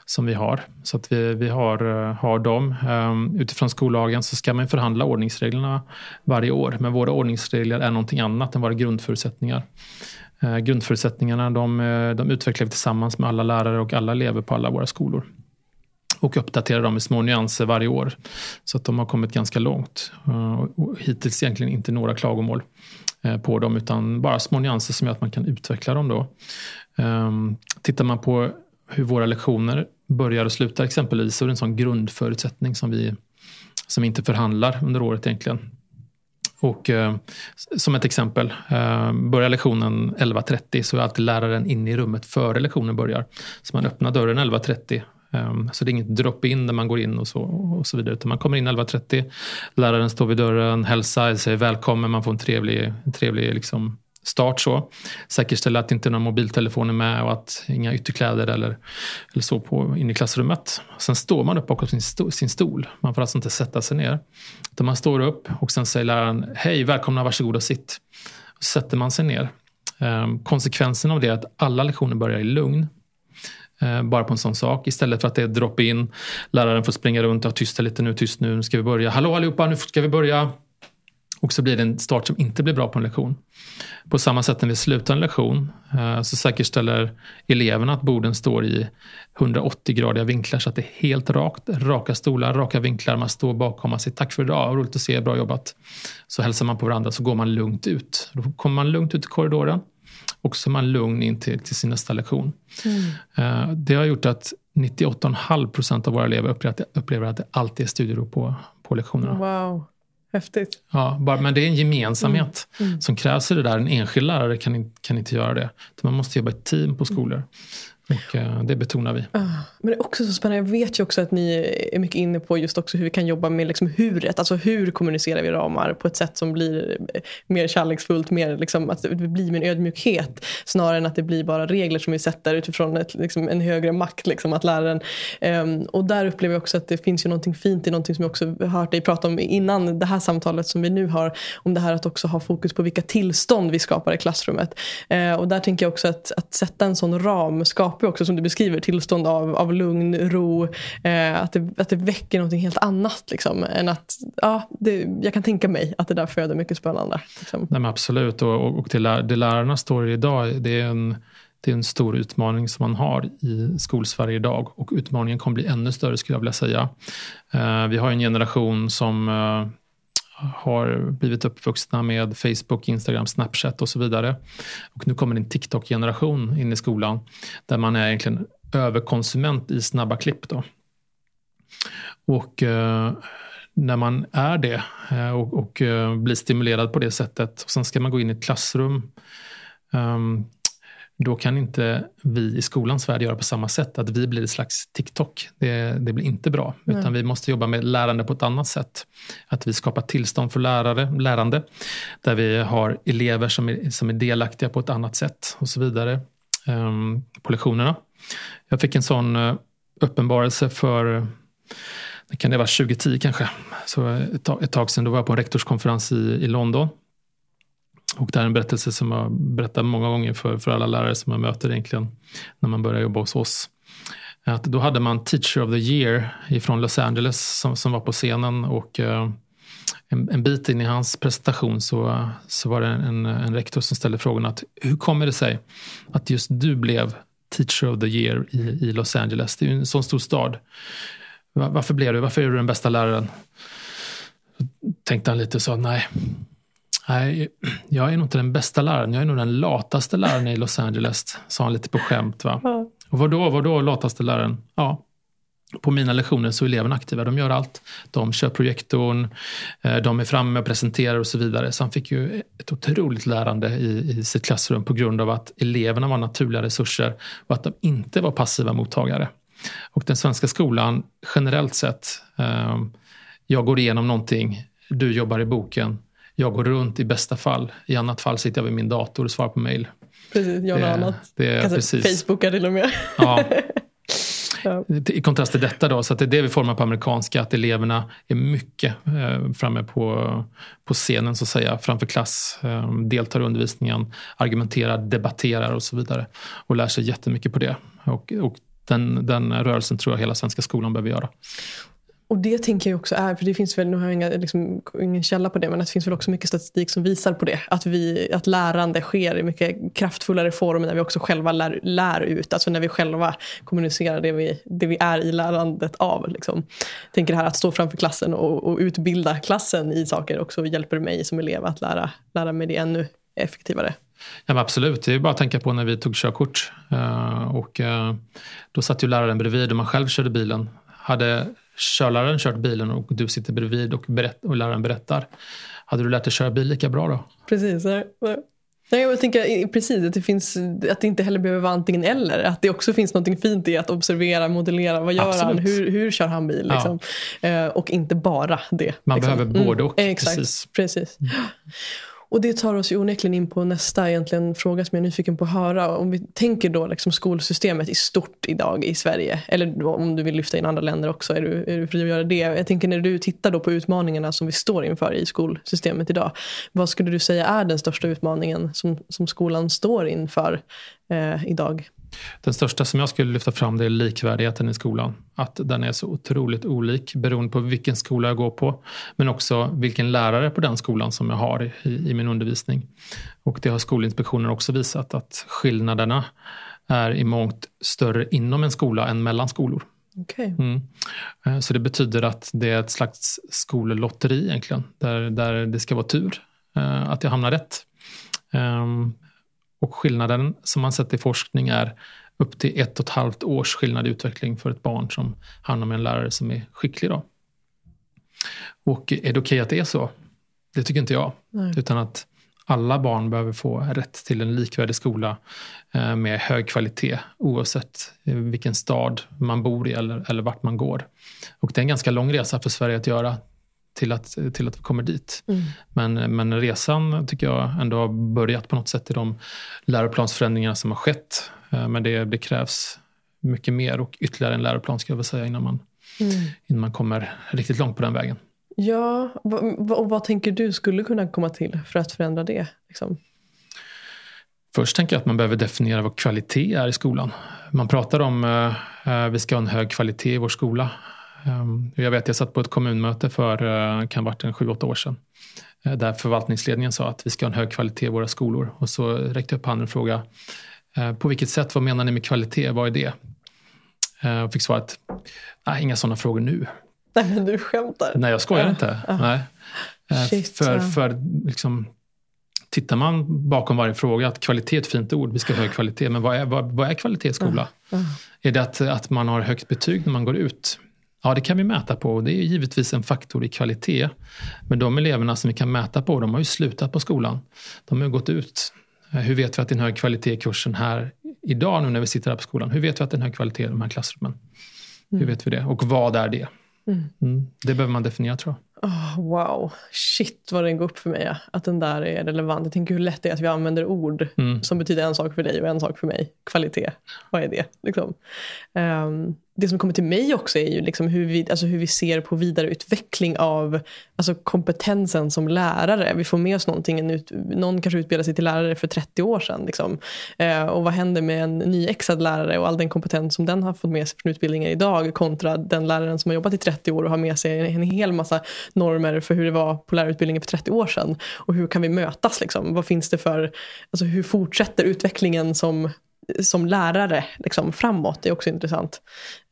A: som vi har. Så att vi, vi har, har dem. Um, utifrån skollagen så ska man förhandla ordningsreglerna varje år. Men våra ordningsregler är någonting annat än våra grundförutsättningar. Uh, grundförutsättningarna de, de utvecklar vi tillsammans med alla lärare och alla elever på alla våra skolor och uppdaterar dem i små nyanser varje år. Så att de har kommit ganska långt. Eh, och hittills egentligen inte några klagomål eh, på dem utan bara små nyanser som gör att man kan utveckla dem. Då. Ehm, tittar man på hur våra lektioner börjar och slutar exempelvis så är det en sån grundförutsättning som vi som vi inte förhandlar under året egentligen. Och eh, som ett exempel, eh, börjar lektionen 11.30 så är alltid läraren inne i rummet före lektionen börjar. Så man öppnar dörren 11.30 Um, så det är inget drop-in där man går in och så, och så vidare. Utan man kommer in 11.30, läraren står vid dörren, hälsar, säger välkommen, man får en trevlig, en trevlig liksom start. så. Säkerställa att inte några mobiltelefoner är med och att inga ytterkläder eller, eller så på, in i klassrummet. Sen står man upp bakom sin, sto, sin stol. Man får alltså inte sätta sig ner. Utan man står upp och sen säger läraren hej, välkomna, varsågod och sitt. Och så sätter man sig ner. Um, konsekvensen av det är att alla lektioner börjar i lugn. Eh, bara på en sån sak. Istället för att det är drop-in. Läraren får springa runt och tysta lite nu, tyst nu, nu ska vi börja. Hallå allihopa, nu ska vi börja. Och så blir det en start som inte blir bra på en lektion. På samma sätt när vi slutar en lektion eh, så säkerställer eleverna att borden står i 180-gradiga vinklar så att det är helt rakt. Raka stolar, raka vinklar. Man står bakom och säger tack för idag, roligt att se, bra jobbat. Så hälsar man på varandra så går man lugnt ut. Då kommer man lugnt ut i korridoren och så är man lugn in till, till sin nästa lektion. Mm. Det har gjort att 98,5 procent av våra elever upplever upplever att det alltid är studiero på, på lektionerna.
B: Wow. Häftigt.
A: Ja, bara, men det är en gemensamhet mm. Mm. som krävs i det där. En enskild lärare kan, kan inte göra det. Man måste jobba i team på skolor. Och eh, det betonar vi.
B: Ah, men det är också så spännande. Jag vet ju också att ni är mycket inne på just också hur vi kan jobba med liksom huret. Alltså hur kommunicerar vi ramar på ett sätt som blir eh, mer kärleksfullt. Mer liksom, att det blir med en ödmjukhet. Snarare än att det blir bara regler som vi sätter utifrån ett, liksom, en högre makt. Liksom, att läraren, um, ehm, och där upplever jag också att det finns ju någonting fint i någonting som jag också hört dig prata om innan det här samtalet som vi nu har. Om det här att också ha fokus på vilka tillstånd vi skapar i klassrummet. Uh, och där tänker jag också att, att sätta en sån ram skapar skapar också som du beskriver tillstånd av, av lugn, ro. Eh, att, det, att det väcker något helt annat. Liksom, än att, ja, det, jag kan tänka mig att det där föder mycket spännande. Liksom.
A: Nej, absolut. Och, och det, det lärarna står i idag, det är en det är en stor utmaning som man har i skolsverige idag och utmaningen kommer bli ännu större skulle jag vilja säga. Eh, vi har en generation som eh, har blivit uppvuxna med Facebook, Instagram, Snapchat och så vidare. Och nu kommer en TikTok-generation in i skolan där man är egentligen överkonsument i snabba klipp. Då. Och eh, när man är det eh, och, och eh, blir stimulerad på det sättet och sen ska man gå in i ett klassrum um, då kan inte vi i skolans värld göra på samma sätt. Att vi blir ett slags TikTok. Det, det blir inte bra. Utan mm. vi måste jobba med lärande på ett annat sätt. Att vi skapar tillstånd för lärare, lärande. Där vi har elever som är, som är delaktiga på ett annat sätt och så vidare. Um, på lektionerna. Jag fick en sån uh, uppenbarelse för det kan det vara 2010 kanske. Så ett, tag, ett tag sedan då var jag på en rektorskonferens i, i London. Och det här är en berättelse som jag berättar många gånger för, för alla lärare som jag möter egentligen när man börjar jobba hos oss. Att då hade man Teacher of the Year från Los Angeles som, som var på scenen och eh, en, en, bit in i hans presentation så, så var det en, en rektor som ställde frågan att hur kommer det sig att just du blev Teacher of the Year i, i Los Angeles? Det är ju en sån stor stad. Var, varför blev du? Varför är du den bästa läraren? Så tänkte han lite och sa nej, Nej, jag är nog inte den bästa läraren. Jag är nog den lataste läraren i Los Angeles, sa han lite på skämt. Va? Ja. Och vadå, vadå lataste läraren? Ja, på mina lektioner så är eleverna aktiva. De gör allt. De kör projektorn, eh, de är framme och presenterar och så vidare. Så han fick ju ett otroligt lärande i, i sitt klassrum på grund av att eleverna var naturliga resurser och att de inte var passiva mottagare. Och den svenska skolan generellt sett, eh, jag går igenom någonting, du jobbar i boken, jag går runt i bästa fall. I annat fall sitter jag vid min dator och svarar på mail.
B: Precis, gör något annat.
A: Det
B: Kanske
A: precis.
B: Facebookar till och med.
A: Ja. *laughs* ja. I kontrast till detta då, så det är det vi formar på amerikanska, att eleverna är mycket eh, framme på, på scenen så att säga, framför klass, eh, deltar i undervisningen, argumenterar, debatterar och så vidare. Och lär sig jättemycket på det. Och, och den, den rörelsen tror jag hela svenska skolan behöver göra.
B: Och det tänker jag också är, för det finns väl, nu har jag inga, liksom, ingen källa på det, men det finns väl också mycket statistik som visar på det. Att, vi, att lärande sker i mycket kraftfullare former när vi också själva lär, lär ut. Alltså när vi själva kommunicerar det vi, det vi är i lärandet av. Liksom. Jag tänker det här att stå framför klassen och, och utbilda klassen i saker också hjälper mig som elev att lära, lära mig det ännu effektivare.
A: Ja, absolut, det är bara att tänka på när vi tog körkort. Uh, och, uh, då satt ju läraren bredvid och man själv körde bilen. Hade körläraren kört bilen och du sitter bredvid och, berätt, och läraren berättar. Hade du lärt dig köra bil lika bra då?
B: Precis. Nej, jag tänker precis att det, finns, att det inte heller behöver vara antingen eller. Att det också finns något fint i att observera, modellera. Vad gör Absolut. han? Hur, hur kör han bil? Liksom. Ja. Eh, och inte bara det.
A: Man
B: liksom.
A: behöver både och.
B: Mm, exakt, precis. precis. Mm. Och det tar oss ju onekligen in på nästa egentligen fråga som jag är nyfiken på att höra. Om vi tänker då liksom skolsystemet i stort idag i Sverige. Eller om du vill lyfta in andra länder också, är du, är du fri att göra det? Jag tänker när du tittar då på utmaningarna som vi står inför i skolsystemet idag. Vad skulle du säga är den största utmaningen som, som skolan står inför eh, idag?
A: Den största som jag skulle lyfta fram det är likvärdigheten i skolan. Att den är så otroligt olik beroende på vilken skola jag går på. Men också vilken lärare på den skolan som jag har i, i min undervisning. Och det har Skolinspektionen också visat att skillnaderna är i mångt större inom en skola än mellan skolor.
B: Okay. Mm.
A: Eh, så det betyder att det är ett slags skollotteri egentligen. Där, där det ska vara tur eh, att jag hamnar rätt. Och skillnaden som man sett i forskning är upp till ett och ett halvt års skillnad i utveckling för ett barn som hamnar med en lärare som är skicklig. Då. Och är det okej okay att det är så? Det tycker inte jag. Nej. Utan att alla barn behöver få rätt till en likvärdig skola eh, med hög kvalitet oavsett vilken stad man bor i eller, eller vart man går. Och det är en ganska lång resa för Sverige att göra till att, till att vi kommer dit. Mm. Men, men resan tycker jag ändå har börjat på något sätt i de läroplansförändringarna som har skett. Eh, men det, det krävs mycket mer och ytterligare en läroplan ska jag väl säga innan man, mm. innan man kommer riktigt långt på den vägen.
B: Ja, och vad tänker du skulle kunna komma till för att förändra det? Liksom?
A: Först tänker jag att man behöver definiera vad kvalitet är i skolan. Man pratar om att uh, uh, vi ska ha en hög kvalitet i vår skola. Um, jag vet, jag satt på ett kommunmöte för uh, kan varit en sju, åtta år sedan. Uh, där förvaltningsledningen sa att vi ska ha en hög kvalitet i våra skolor. Och så räckte jag upp handen och frågade uh, på vilket sätt, vad menar ni med kvalitet, vad är det? Och fick svaret, nej inga sådana frågor nu.
B: Nej men du skämtar?
A: Nej jag skojar inte. Nej. Shit, för, för liksom, tittar man bakom varje fråga att kvalitet är ett fint ord, vi ska ha hög kvalitet, men vad är, vad, vad är kvalitet i skola? Är det att, att man har högt betyg när man går ut? Ja, det kan vi mäta på och det är givetvis en faktor i kvalitet. Men de eleverna som vi kan mäta på, de har ju slutat på skolan. De har gått ut. Hur vet vi att det är en hög kvalitet i kursen här idag nu när vi sitter här på skolan? Hur vet vi att det är en hög kvalitet i de här klassrummen? Mm. Hur vet vi det? Och vad är det? Mm. Mm. Det behöver man definiera tror jag.
B: Oh, wow, shit vad den går upp för mig. Ja. Att den där är relevant. Jag tänker hur lätt det är att vi använder ord mm. som betyder en sak för dig och en sak för mig. Kvalitet, vad är det? Liksom. Um, det som kommer till mig också är ju liksom hur, vi, alltså hur vi ser på vidareutveckling av alltså kompetensen som lärare. Vi får med oss någonting. Ut, någon kanske utbildade sig till lärare för 30 år sedan. Liksom. Eh, och vad händer med en nyexad lärare och all den kompetens som den har fått med sig från utbildningen idag kontra den läraren som har jobbat i 30 år och har med sig en hel massa normer för hur det var på lärarutbildningen för 30 år sedan. Och hur kan vi mötas? Liksom? Vad finns det för, alltså hur fortsätter utvecklingen som som lärare liksom, framåt det är också intressant.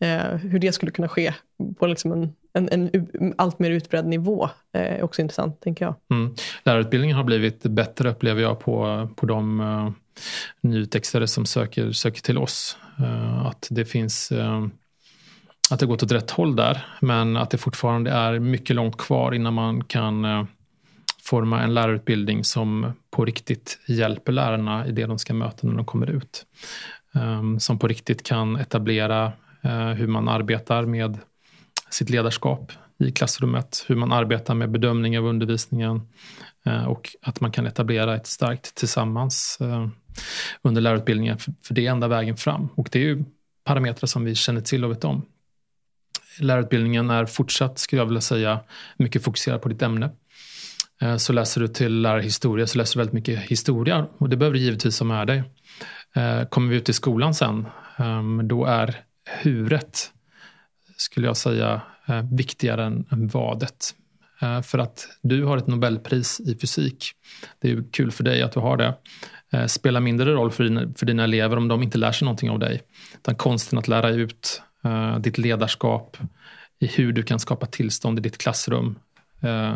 B: Eh, hur det skulle kunna ske på liksom en, en, en allt mer utbredd nivå eh, är också intressant, tänker jag.
A: Mm. Lärarutbildningen har blivit bättre, upplever jag, på, på de uh, nyutextade som söker, söker till oss. Uh, att det finns uh, att det gått åt rätt håll där, men att det fortfarande är mycket långt kvar innan man kan forma en lärarutbildning som på riktigt hjälper lärarna i det de ska möta när de kommer ut. Ehm, som på riktigt kan etablera eh, hur man arbetar med sitt ledarskap i klassrummet, hur man arbetar med bedömning av undervisningen eh, och att man kan etablera ett starkt tillsammans eh, under lärarutbildningen, för, för det är enda vägen fram. Och det är ju parametrar som vi känner till och vet om. Lärarutbildningen är fortsatt, skulle jag vilja säga, mycket fokuserad på ditt ämne. Eh, så läser du till lärarhistoria så läser du väldigt mycket historia och det behöver du givetvis ha med dig. Eh, kommer vi ut i skolan sen, ehm, då är huret, skulle jag säga, eh, viktigare än vadet. För att du har ett Nobelpris i fysik. Det är kul för dig att du har det. Spelar mindre roll för dina, för dina elever om de inte lär sig någonting av dig. Utan konsten att lära ut ditt ledarskap, i hur du kan skapa tillstånd i ditt klassrum,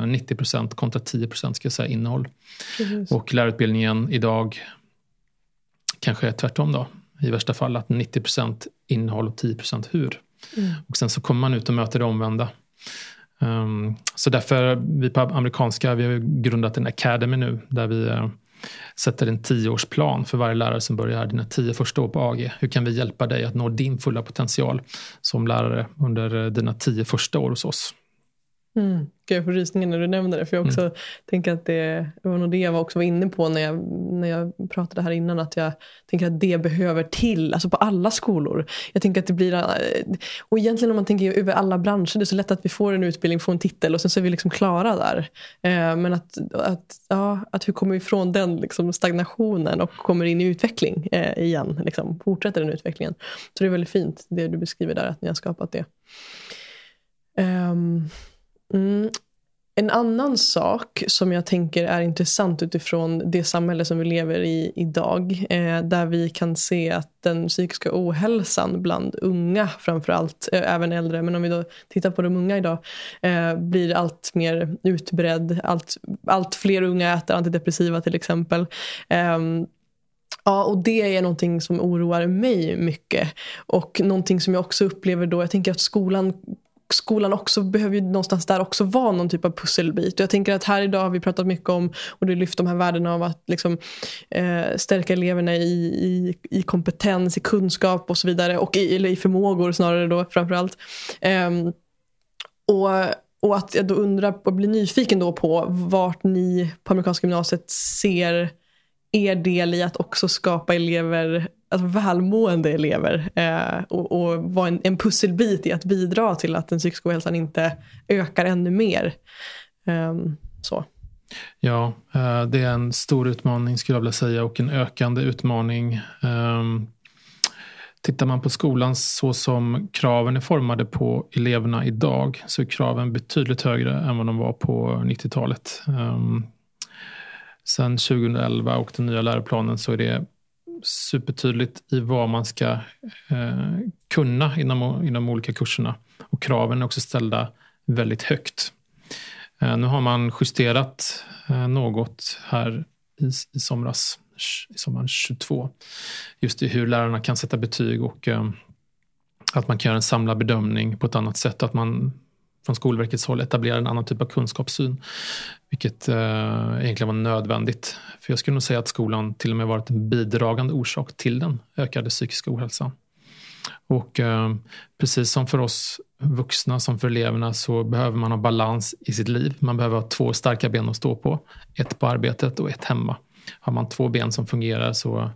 A: 90 eh, procent kontra 10 procent ska jag säga innehåll. Precis. Och lärarutbildningen idag kanske är tvärtom då. I värsta fall att 90 procent innehåll och 10 procent hur. Mm. Och sen så kommer man ut och möter det omvända. Um, så därför, vi på amerikanska, vi har grundat en academy nu där vi uh, sätter en tioårsplan för varje lärare som börjar dina tio första år på AG. Hur kan vi hjälpa dig att nå din fulla potential som lärare under uh, dina tio första år hos oss?
B: Mm. Jag får rysningar när du nämner det. För jag också mm. tänker att det, det var nog det jag också var inne på när jag, när jag pratade här innan. Att jag tänker att det behöver till, alltså på alla skolor. Jag tänker att det blir, och egentligen om man tänker över alla branscher, det är så lätt att vi får en utbildning, får en titel och sen så är vi liksom klara där. Eh, men att, att, ja, att hur kommer vi ifrån den liksom stagnationen och kommer in i utveckling eh, igen. Liksom, fortsätter den utvecklingen. Så det är väldigt fint det du beskriver där, att ni har skapat det. Um, Mm. En annan sak som jag tänker är intressant utifrån det samhälle som vi lever i idag. Eh, där vi kan se att den psykiska ohälsan bland unga framförallt, eh, även äldre, men om vi då tittar på de unga idag, eh, blir allt mer utbredd. Allt, allt fler unga äter antidepressiva till exempel. Eh, Ja, och det är någonting som oroar mig mycket. Och någonting som jag också upplever då, jag tänker att skolan skolan också behöver ju någonstans där också vara någon typ av pusselbit. Och jag tänker att här idag har vi pratat mycket om och du lyft de här värdena av att liksom, eh, stärka eleverna i, i, i, kompetens, i kunskap och så vidare. Och i, eller i förmågor snarare då framförallt. Eh, och, och att jag då undrar och blir nyfiken då på vart ni på amerikanska gymnasiet ser er del i att också skapa elever alltså välmående elever eh, och, och vara en, en, pusselbit i att bidra till att den psykiska ohälsan inte ökar ännu mer. Eh, så.
A: Ja, eh, det är en stor utmaning skulle jag vilja säga och en ökande utmaning. Ehm, tittar man på skolan så som kraven är formade på eleverna idag så är kraven betydligt högre än vad de var på 90-talet. Ehm, sen 2011 och den nya läroplanen så är det supertydligt i vad man ska eh, kunna inom, inom olika kurserna. Och kraven är också ställda väldigt högt. Eh, nu har man justerat eh, något här i, i somras, i sommaren 22. Just i hur lärarna kan sätta betyg och eh, att man kan göra en samlad bedömning på ett annat sätt. Att man från Skolverkets håll etablerade en annan typ av kunskapssyn. Vilket eh, egentligen var nödvändigt. För jag skulle nog säga att skolan till och med varit en bidragande orsak till den ökade psykiska ohälsan. Och eh, precis som för oss vuxna som för eleverna så behöver man ha balans i sitt liv. Man behöver ha två starka ben att stå på. Ett på arbetet och ett hemma. Har man två ben som fungerar så,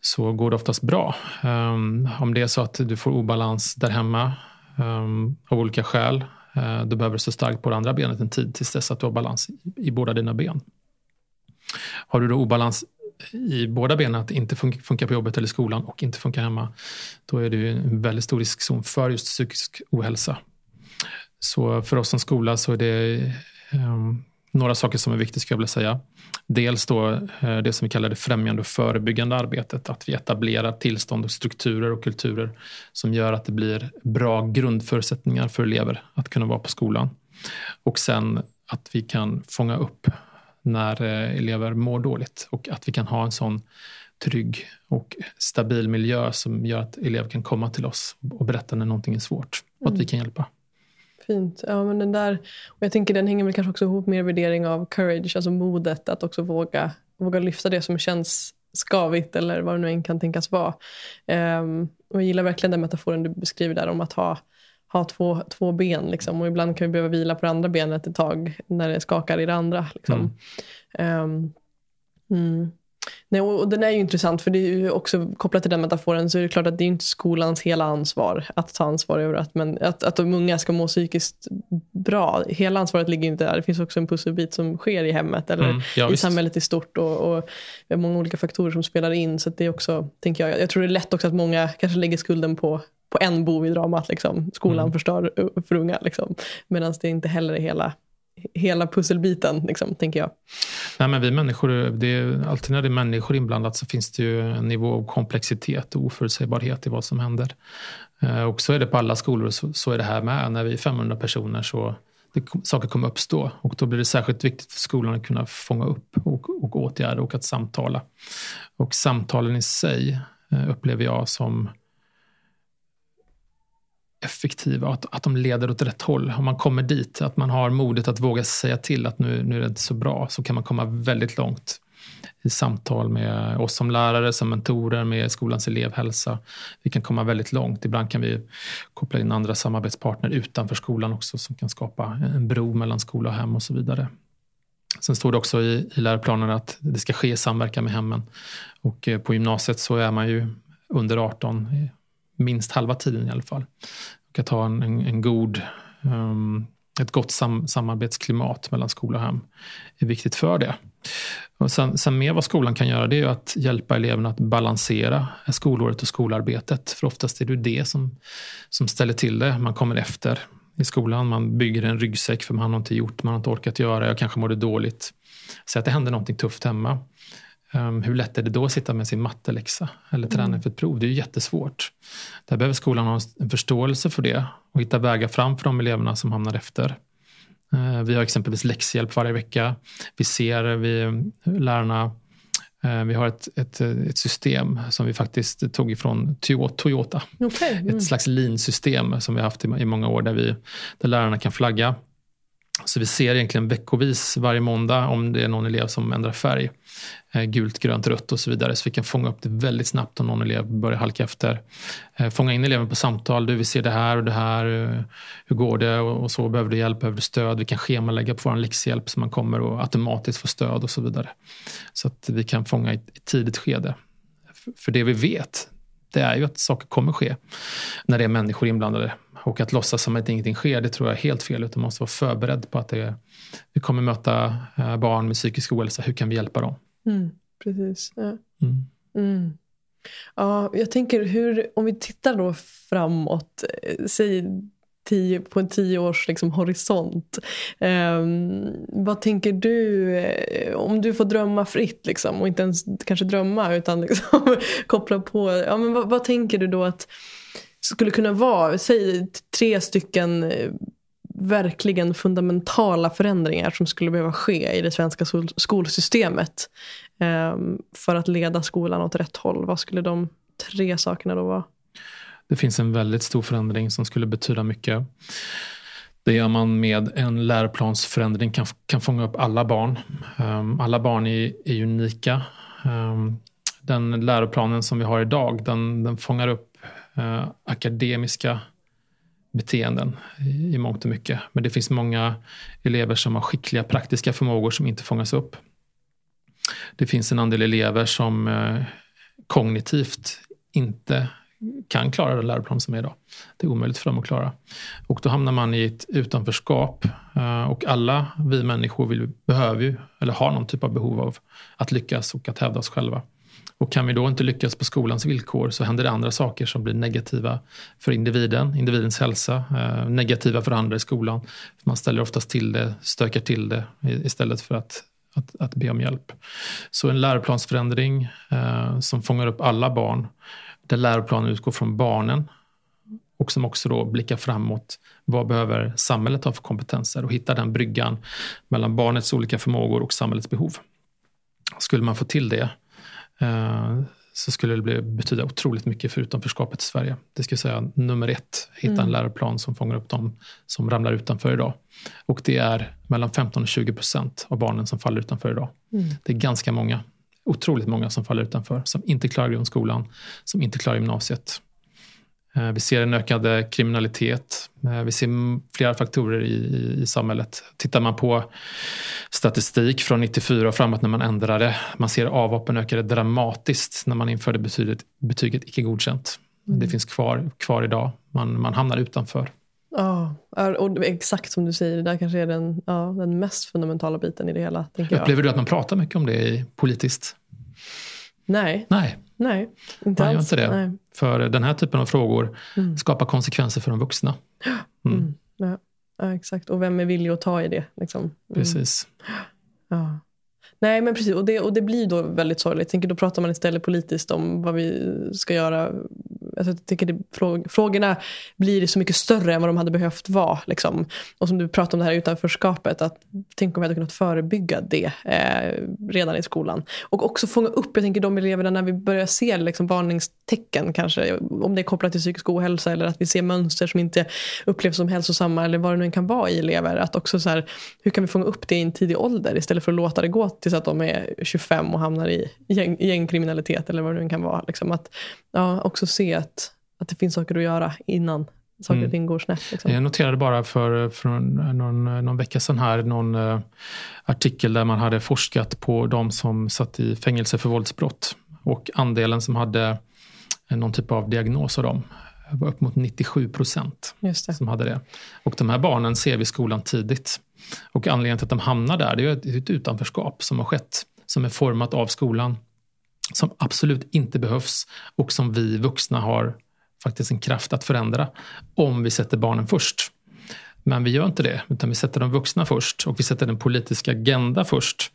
A: så går det oftast bra. Um, om det är så att du får obalans där hemma um, av olika skäl Eh, du behöver stå starkt på det andra benet en tid tills dess att du har balans i båda dina ben. Har du då obalans i båda benen, att inte funkar på jobbet eller skolan och inte funkar hemma, då är det ju en väldigt stor riskzon för just psykisk ohälsa. Så för oss som skola så är det um, några saker som är viktiga skulle jag vilja säga. Dels då eh, det som vi kallar det främjande och förebyggande arbetet. Att vi etablerar tillstånd och strukturer och kulturer som gör att det blir bra grundförutsättningar för elever att kunna vara på skolan. Och sen att vi kan fånga upp när eh, elever mår dåligt och att vi kan ha en sån trygg och stabil miljö som gör att elever kan komma till oss och berätta när någonting är svårt och att vi mm. kan hjälpa.
B: Fint. Ja, men den där, och jag tänker den hänger väl kanske också ihop med värdering av courage, alltså modet att också våga, våga lyfta det som känns skavigt eller vad det nu än kan tänkas vara. Um, och jag gillar verkligen den metaforen du beskriver där om att ha, ha två, två ben. Liksom. Och ibland kan vi behöva vila på det andra benet ett tag när det skakar i det andra. Liksom. Mm. Um, mm. Nej, och den är ju intressant för det är ju också kopplat till den metaforen så är det klart att det är inte skolans hela ansvar att ta ansvar över att, men, att, att de unga ska må psykiskt bra. Hela ansvaret ligger inte där. Det finns också en pusselbit som sker i hemmet eller mm, ja, i visst. samhället i stort. Och, och vi har många olika faktorer som spelar in. Så det är också, tänker jag, jag tror det är lätt också att många kanske lägger skulden på på en bov i dramat. Liksom. Skolan mm. förstör för unga. Liksom. Medan det inte heller är hela hela pusselbiten, liksom, tänker jag.
A: Nej, men vi människor, det är, alltid när det är människor inblandat så finns det ju en nivå av komplexitet och oförutsägbarhet i vad som händer. Eh, och så är det på alla skolor, så, så är det här med. När vi är 500 personer så det, saker kommer uppstå och då blir det särskilt viktigt för skolan att kunna fånga upp och, och åtgärda och att samtala. Och samtalen i sig eh, upplever jag som effektiva, att, att de leder åt rätt håll. Om man kommer dit, att man har modet att våga säga till att nu, nu är det inte så bra, så kan man komma väldigt långt i samtal med oss som lärare, som mentorer, med skolans elevhälsa. Vi kan komma väldigt långt. Ibland kan vi koppla in andra samarbetspartner utanför skolan också som kan skapa en bro mellan skola och hem och så vidare. Sen står det också i, i läroplanen att det ska ske i samverkan med hemmen. Och eh, på gymnasiet så är man ju under 18 minst halva tiden i alla fall. Och att ha en, en, en god, um, ett gott sam, samarbetsklimat mellan skola och hem är viktigt för det. Och sen, sen mer vad skolan kan göra det är att hjälpa eleverna att balansera skolåret och skolarbetet. För oftast är det det som, som ställer till det. Man kommer efter i skolan. Man bygger en ryggsäck för man har inte gjort, man har inte orkat göra, jag kanske mådde dåligt. Så att det händer någonting tufft hemma. Um, hur lätt är det då att sitta med sin matteläxa eller träna mm. för ett prov? Det är ju jättesvårt. Där behöver skolan ha en förståelse för det och hitta vägar fram för de eleverna som hamnar efter. Uh, vi har exempelvis läxhjälp varje vecka. Vi ser vi, lärarna uh, vi har ett, ett, ett, system som vi faktiskt tog ifrån Toyota. Okay. Mm. Ett slags lean-system som vi har haft i, i många år där, vi, där lärarna kan flagga så vi ser egentligen veckovis varje måndag om det är någon elev som ändrar färg. Eh, gult, grönt, rött och så vidare. Så vi kan fånga upp det väldigt snabbt om någon elev börjar halka efter. Eh, fånga in eleven på samtal. Du, vi ser det här och det här. Eh, hur går det? Och så behöver du hjälp, behöver du stöd? Vi kan schemalägga på vår läxhjälp så man kommer och automatiskt får stöd och så vidare. Så att vi kan fånga i ett tidigt skede. För det vi vet, det är ju att saker kommer ske när det är människor inblandade. Och att låtsas som att ingenting sker, det tror jag är helt fel. Utan man måste vara förberedd på att det, vi kommer möta eh, barn med psykisk ohälsa. Hur kan vi hjälpa dem?
B: Mm, precis. Ja. Mm. Mm. Ja, jag tänker hur, om vi tittar då framåt, eh, säg tio, på en tioårs liksom, horisont. Um, vad tänker du, eh, om du får drömma fritt liksom, och inte ens kanske drömma utan liksom, *laughs* koppla på, ja, men vad, vad tänker du då att skulle kunna vara, säg tre stycken eh, verkligen fundamentala förändringar som skulle behöva ske i det svenska skolsystemet ehm, för att leda skolan åt rätt håll. Vad skulle de tre sakerna då vara?
A: Det finns en väldigt stor förändring som skulle betyda mycket. Det gör man med en läroplansförändring, kan, kan fånga upp alla barn. Ehm, alla barn är, är unika. Ehm, den läroplanen som vi har idag, den, den fångar upp Eh, akademiska beteenden i, i mångt och mycket. Men det finns många elever som har skickliga praktiska förmågor som inte fångas upp. Det finns en andel elever som eh, kognitivt inte kan klara den läroplan som är idag. Det är omöjligt för dem att klara. Och då hamnar man i ett utanförskap. Eh, och alla vi människor vill, behöver ju, eller har någon typ av behov av att lyckas och att hävda oss själva. Och kan vi då inte lyckas på skolans villkor så händer det andra saker som blir negativa för individen, individens hälsa, eh, negativa för andra i skolan. Man ställer oftast till det, stökar till det istället för att att, att be om hjälp. Så en läroplansförändring eh, som fångar upp alla barn där läroplanen utgår från barnen och som också då blickar framåt. Vad behöver samhället ha för kompetenser och hitta den bryggan mellan barnets olika förmågor och samhällets behov. Skulle man få till det eh, så skulle det bli, betyda otroligt mycket för utanförskapet i Sverige. Det jag säga nummer ett, hitta mm. en läroplan som fångar upp dem som ramlar utanför idag. Och det är mellan 15 och 20 procent av barnen som faller utanför idag. Mm. Det är ganska många otroligt många som faller utanför, som inte klarar grundskolan, som inte klarar gymnasiet. Eh, vi ser en ökad kriminalitet. Eh, vi ser flera faktorer i, i, i samhället. Tittar man på statistik från 94 och framåt när man ändrade. Man ser avhoppen ökade dramatiskt när man införde betyget, betyget icke godkänt. Mm. Det finns kvar, kvar idag. Man, man hamnar utanför.
B: Ja, och exakt som du säger, det där kanske är den, ja, den mest fundamentala biten i det hela.
A: Upplever jag. du att man pratar mycket om det politiskt?
B: Nej.
A: Nej.
B: Nej, inte
A: man
B: alls.
A: Inte det.
B: Nej.
A: För den här typen av frågor mm. skapar konsekvenser för de vuxna. *gasps*
B: Mm. Mm. Ja. ja. exakt. Och vem är villig att ta i det? Liksom? Mm.
A: Precis. *gasps*
B: Ja. Nej, men precis. Och det, och det blir då väldigt sorgligt. Tänker, då pratar man istället politiskt om vad vi ska göra Alltså, jag tycker det, frågorna blir så mycket större än vad de hade behövt vara. Liksom. Och som du pratade om det här utanförskapet. Att, tänk om vi hade kunnat förebygga det eh, redan i skolan. Och också fånga upp jag tänker, de eleverna när vi börjar se liksom, varningstecken. kanske. Om det är kopplat till psykisk ohälsa eller att vi ser mönster som inte upplevs som hälsosamma. Eller vad det nu kan vara i elever. Att också så här, hur kan vi fånga upp det i en tidig ålder istället för att låta det gå tills att de är 25 och hamnar i gäng, gängkriminalitet eller vad det nu kan vara. Liksom. Att ja, också se att, att det finns saker att göra innan saker och ting går snett. Liksom.
A: Jag noterade bara för, för någon, någon vecka sedan här någon uh, artikel där man hade forskat på de som satt i fängelse för våldsbrott. Och andelen som hade någon typ av diagnos av dem var upp mot 97 procent som hade det. Och de här barnen ser vi i skolan tidigt. Och anledningen till att de hamnar där det är ett utanförskap som har skett, som är format av skolan som absolut inte behövs och som vi vuxna har faktiskt en kraft att förändra om vi sätter barnen först. Men vi gör inte det, utan vi sätter de vuxna först och vi sätter den politiska agenda först.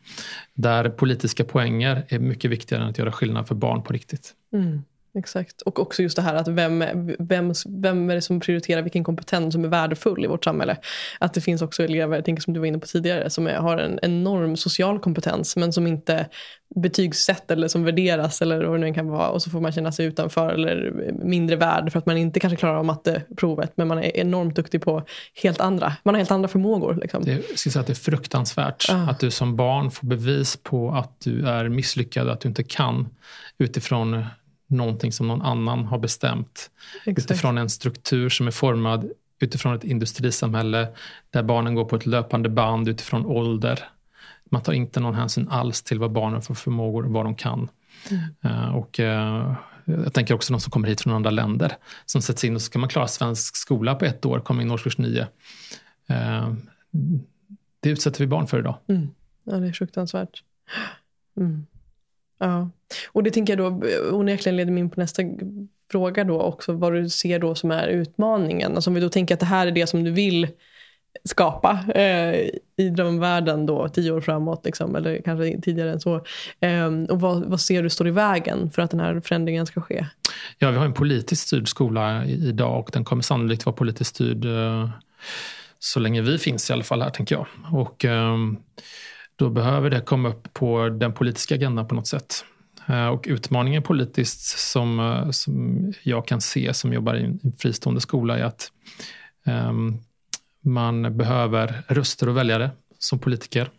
A: Där politiska poänger är mycket viktigare än att göra skillnad för barn på riktigt.
B: Mm. Exakt. Och också just det här att vem, vem, vem är det som prioriterar vilken kompetens som är värdefull i vårt samhälle. Att det finns också elever, jag tänker som du var inne på tidigare, som är, har en enorm social kompetens men som inte betygssätt eller som värderas eller vad det nu kan vara. Och så får man känna sig utanför eller mindre värd för att man inte kanske klarar av matteprovet men man är enormt duktig på helt andra, man har helt andra förmågor. Liksom.
A: Det, jag säga att det är fruktansvärt uh. att du som barn får bevis på att du är misslyckad, att du inte kan utifrån någonting som någon annan har bestämt. Exakt. Utifrån en struktur som är formad utifrån ett industrisamhälle där barnen går på ett löpande band utifrån ålder. Man tar inte någon hänsyn alls till vad barnen får förmågor och vad de kan. Mm. Uh, och uh, jag tänker också de som kommer hit från andra länder som sätts in och så ska man klara svensk skola på ett år, komma in årskurs nio. Uh, det utsätter vi barn för idag.
B: Mm. Ja, det är fruktansvärt. Mm. Ja. Och det tänker jag då onekligen leder mig in på nästa fråga då också. Vad du ser då som är utmaningen. Alltså om vi då tänker att det här är det som du vill skapa eh, i drömvärlden då tio år framåt. Liksom, eller kanske tidigare än så. Eh, och vad, vad ser du står i vägen för att den här förändringen ska ske?
A: Ja, vi har en politiskt styrd skola idag och den kommer sannolikt vara politiskt styrd eh, så länge vi finns i alla fall här, tänker jag. Och, ehm, då behöver det komma upp på den politiska agendan på något sätt. Eh, och utmaningen politiskt som, eh, som jag kan se som jobbar i en fristående skola är att um, man behöver röster och väljare som politiker.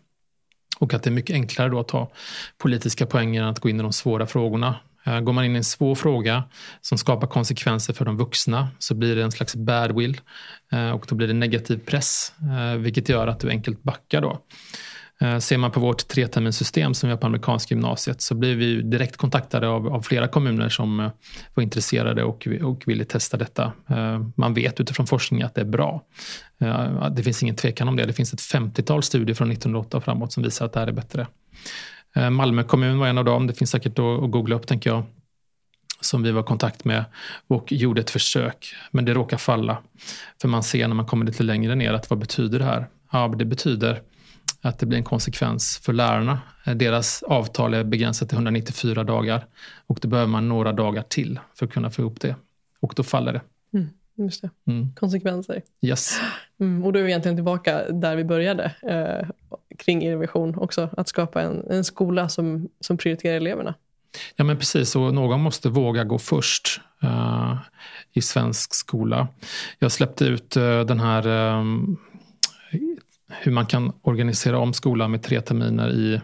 A: Och att det är mycket enklare då att ta politiska poänger än att gå in i de svåra frågorna. Eh, går man in i en svår fråga som skapar konsekvenser för de vuxna så blir det en slags badwill och då blir det negativ press vilket gör att du enkelt backar. Då. Eh, ser man på vårt treterminssystem som vi har på amerikanska gymnasiet så blir vi direkt kontaktade av, av flera kommuner som eh, var intresserade och, och ville testa detta. Eh, man vet utifrån forskning att det är bra. Det finns ingen tvekan om det. Det finns ett 50-tal studier från 1908 och framåt som visar att det här är bättre. Malmö kommun var en av dem. Det finns säkert att googla upp tänker jag som vi var i kontakt med och gjorde ett försök. Men det råkar falla. För man ser när man kommer lite längre ner att vad betyder det här? Ja, det betyder att det blir en konsekvens för lärarna. Deras avtal är begränsat till 194 dagar och då behöver man några dagar till för att kunna få ihop det. Och då faller det.
B: Mm, just det. Mm. Konsekvenser.
A: Yes.
B: Mm, och då är vi egentligen tillbaka där vi började eh, kring innovation också. Att skapa en, en skola som, som prioriterar eleverna.
A: Ja men precis, och någon måste våga gå först uh, i svensk skola. Jag släppte ut uh, den här um, hur man kan organisera om skolan med tre terminer i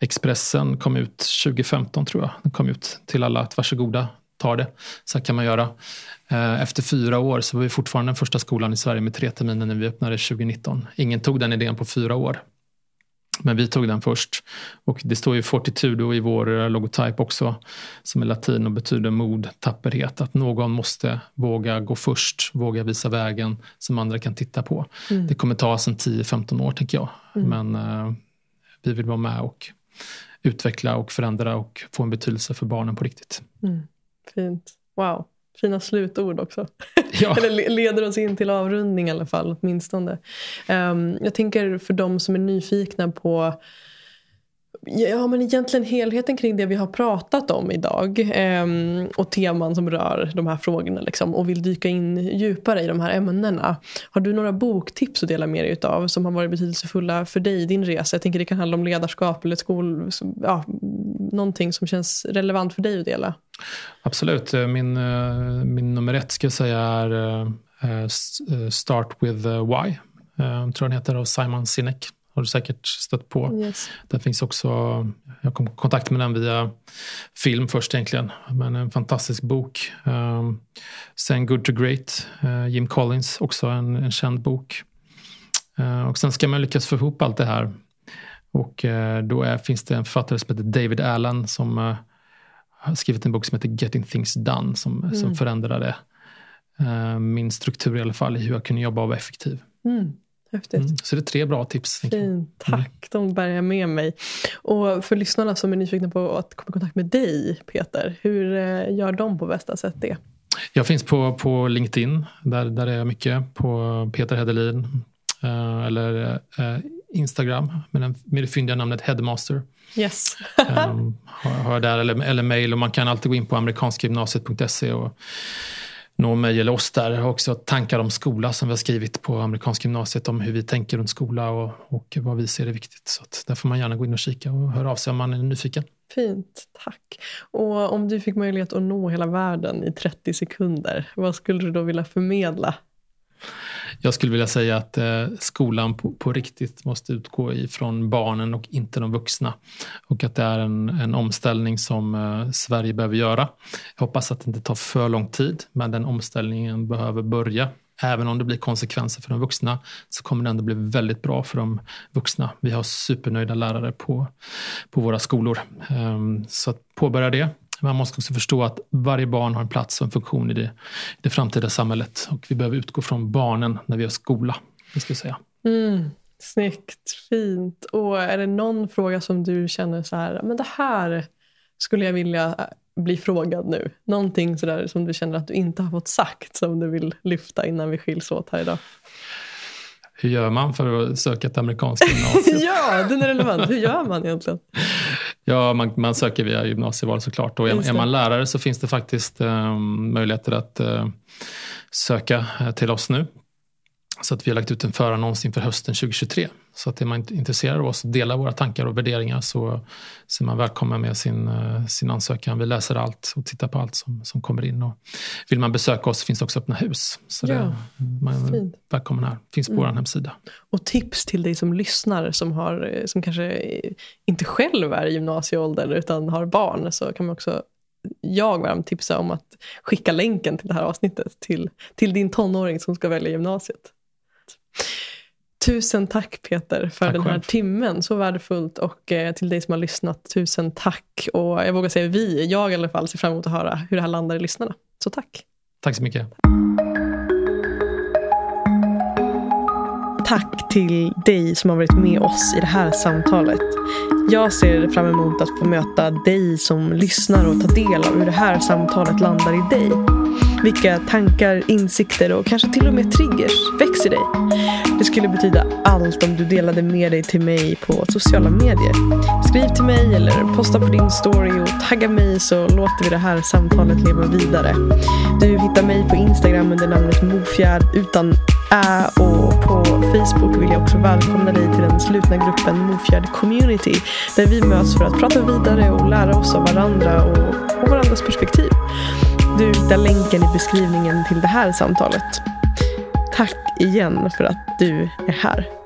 A: Expressen kom ut 2015 tror jag. Den kom ut till alla att varsågoda, ta det. Så här kan man göra. Eh, efter fyra år så var vi fortfarande den första skolan i Sverige med tre terminer när vi öppnade 2019. Ingen tog den idén på fyra år. Men vi tog den först. Och det står ju Fortitudo i vår eh, logotyp också. Som är latin och betyder mod, tapperhet. Att någon måste våga gå först, våga visa vägen som andra kan titta på. Mm. Det kommer ta oss en 10-15 år tänker jag. Mm. Men uh, vi vill vara med och utveckla och förändra och få en betydelse för barnen på riktigt.
B: Mm. Fint. Wow. Fina slutord också. *laughs* Ja. Eller leder oss in till avrundning i alla fall, åtminstone. Um, jag tänker för de som är nyfikna på Ja, men egentligen helheten kring det vi har pratat om idag eh, och teman som rör de här frågorna liksom, och vill dyka in djupare i de här ämnena. Har du några boktips att dela med dig av som har varit betydelsefulla för dig i din resa? Jag tänker det kan handla om ledarskap eller skol, ja, någonting som känns relevant för dig att dela.
A: Absolut. Eh, min, eh, min nummer ett ska jag säga är uh, Start with Why. Uh, tror den heter av Simon Sinek har du säkert stött på. Yes. Den finns också, jag kom i kontakt med den via film först egentligen, men en fantastisk bok. Um, sen Good to Great, uh, Jim Collins, också en, en känd bok. Uh, och sen ska man lyckas få ihop allt det här. Och uh, då är, finns det en författare som heter David Allen som har skrivit en bok som heter Getting Things Done som, mm. som förändrade min struktur i alla fall i hur jag kunde jobba och vara effektiv.
B: Mm. Häftigt. Mm,
A: så det är tre bra tips.
B: Fint, mm. tack. De bär jag med mig. Och för lyssnarna som är nyfikna på att komma i kontakt med dig, Peter, hur eh, gör de på bästa sätt det?
A: Jag finns på, på LinkedIn. Där, där är jag mycket. På Peter Hedelin. Eh, eller eh, Instagram med, den, med det fyndiga namnet Headmaster.
B: Yes.
A: um, *laughs* har, har där, eller, eller mail. Och man kan alltid gå in på amerikanskagymnasiet.se och nå mig eller oss där. Jag har också tankar om skola som vi har skrivit på amerikanska gymnasiet om hur vi tänker runt skola och, och vad vi ser är viktigt. Så att där får man gärna gå in och kika och höra av sig om man är nyfiken.
B: Fint, tack. Och om du fick möjlighet att nå hela världen i 30 sekunder, vad skulle du då vilja förmedla
A: jag skulle vilja säga att eh, skolan på, på, riktigt måste utgå ifrån barnen och inte de vuxna. Och att det är en, en omställning som eh, Sverige behöver göra. Jag hoppas att det inte tar för lång tid, men den omställningen behöver börja. Även om det blir konsekvenser för de vuxna så kommer det ändå bli väldigt bra för de vuxna. Vi har supernöjda lärare på, på våra skolor. Ehm, så att påbörja det man måste också förstå att varje barn har en plats och en funktion i det, det framtida samhället. Och vi behöver utgå från barnen när vi har skola. Det ska jag säga.
B: Mm, snyggt, fint. Och är det någon fråga som du känner så här, men det här skulle jag vilja bli frågad nu? Någonting sådär som du känner att du inte har fått sagt som du vill lyfta innan vi skiljs åt här idag?
A: Hur gör man för att söka ett amerikanskt gymnasium? *laughs*
B: ja, den är relevant. Hur gör man egentligen?
A: Ja, man, man söker via gymnasieval såklart. Och är, är man lärare så finns det faktiskt um, möjligheter att uh, söka uh, till oss nu. Så att vi har lagt ut en förannons inför hösten 2023. Så att är man intresserad av oss och delar våra tankar och värderingar så, så är man välkommen med sin, uh, sin ansökan. Vi läser allt och tittar på allt som, som kommer in. Och vill man besöka oss finns det också öppna hus. Så ja, det, man är välkommen här. Finns på mm. vår hemsida.
B: Och tips till dig som lyssnar som, har, som kanske inte själv är i gymnasieåldern utan har barn så kan man också jag varmt tipsa om att skicka länken till det här avsnittet till, till din tonåring som ska välja gymnasiet. Tusen tack Peter för tack den här själv. timmen. Så värdefullt. Och eh, till dig som har lyssnat, tusen tack. Och jag vågar säga vi, jag i alla fall, ser fram emot att höra hur det här landar i lyssnarna. Så tack.
A: Tack så mycket.
B: Tack till dig som har varit med oss i det här samtalet. Jag ser fram emot att få möta dig som lyssnar och ta del av hur det här samtalet landar i dig. Vilka tankar, insikter och kanske till och med triggers växer dig. Det skulle betyda allt om du delade med dig till mig på sociala medier. Skriv till mig eller posta på din story och tagga mig så låter vi det här samtalet leva vidare. Du hittar mig på Instagram under namnet Mofjärd utan ä och på Facebook vill jag också välkomna dig till den slutna gruppen Mofjärd Community där vi möts för att prata vidare och lära oss av varandra och, och varandras perspektiv. Du hittar länken i beskrivningen till det här samtalet. Tack igen för att du är här.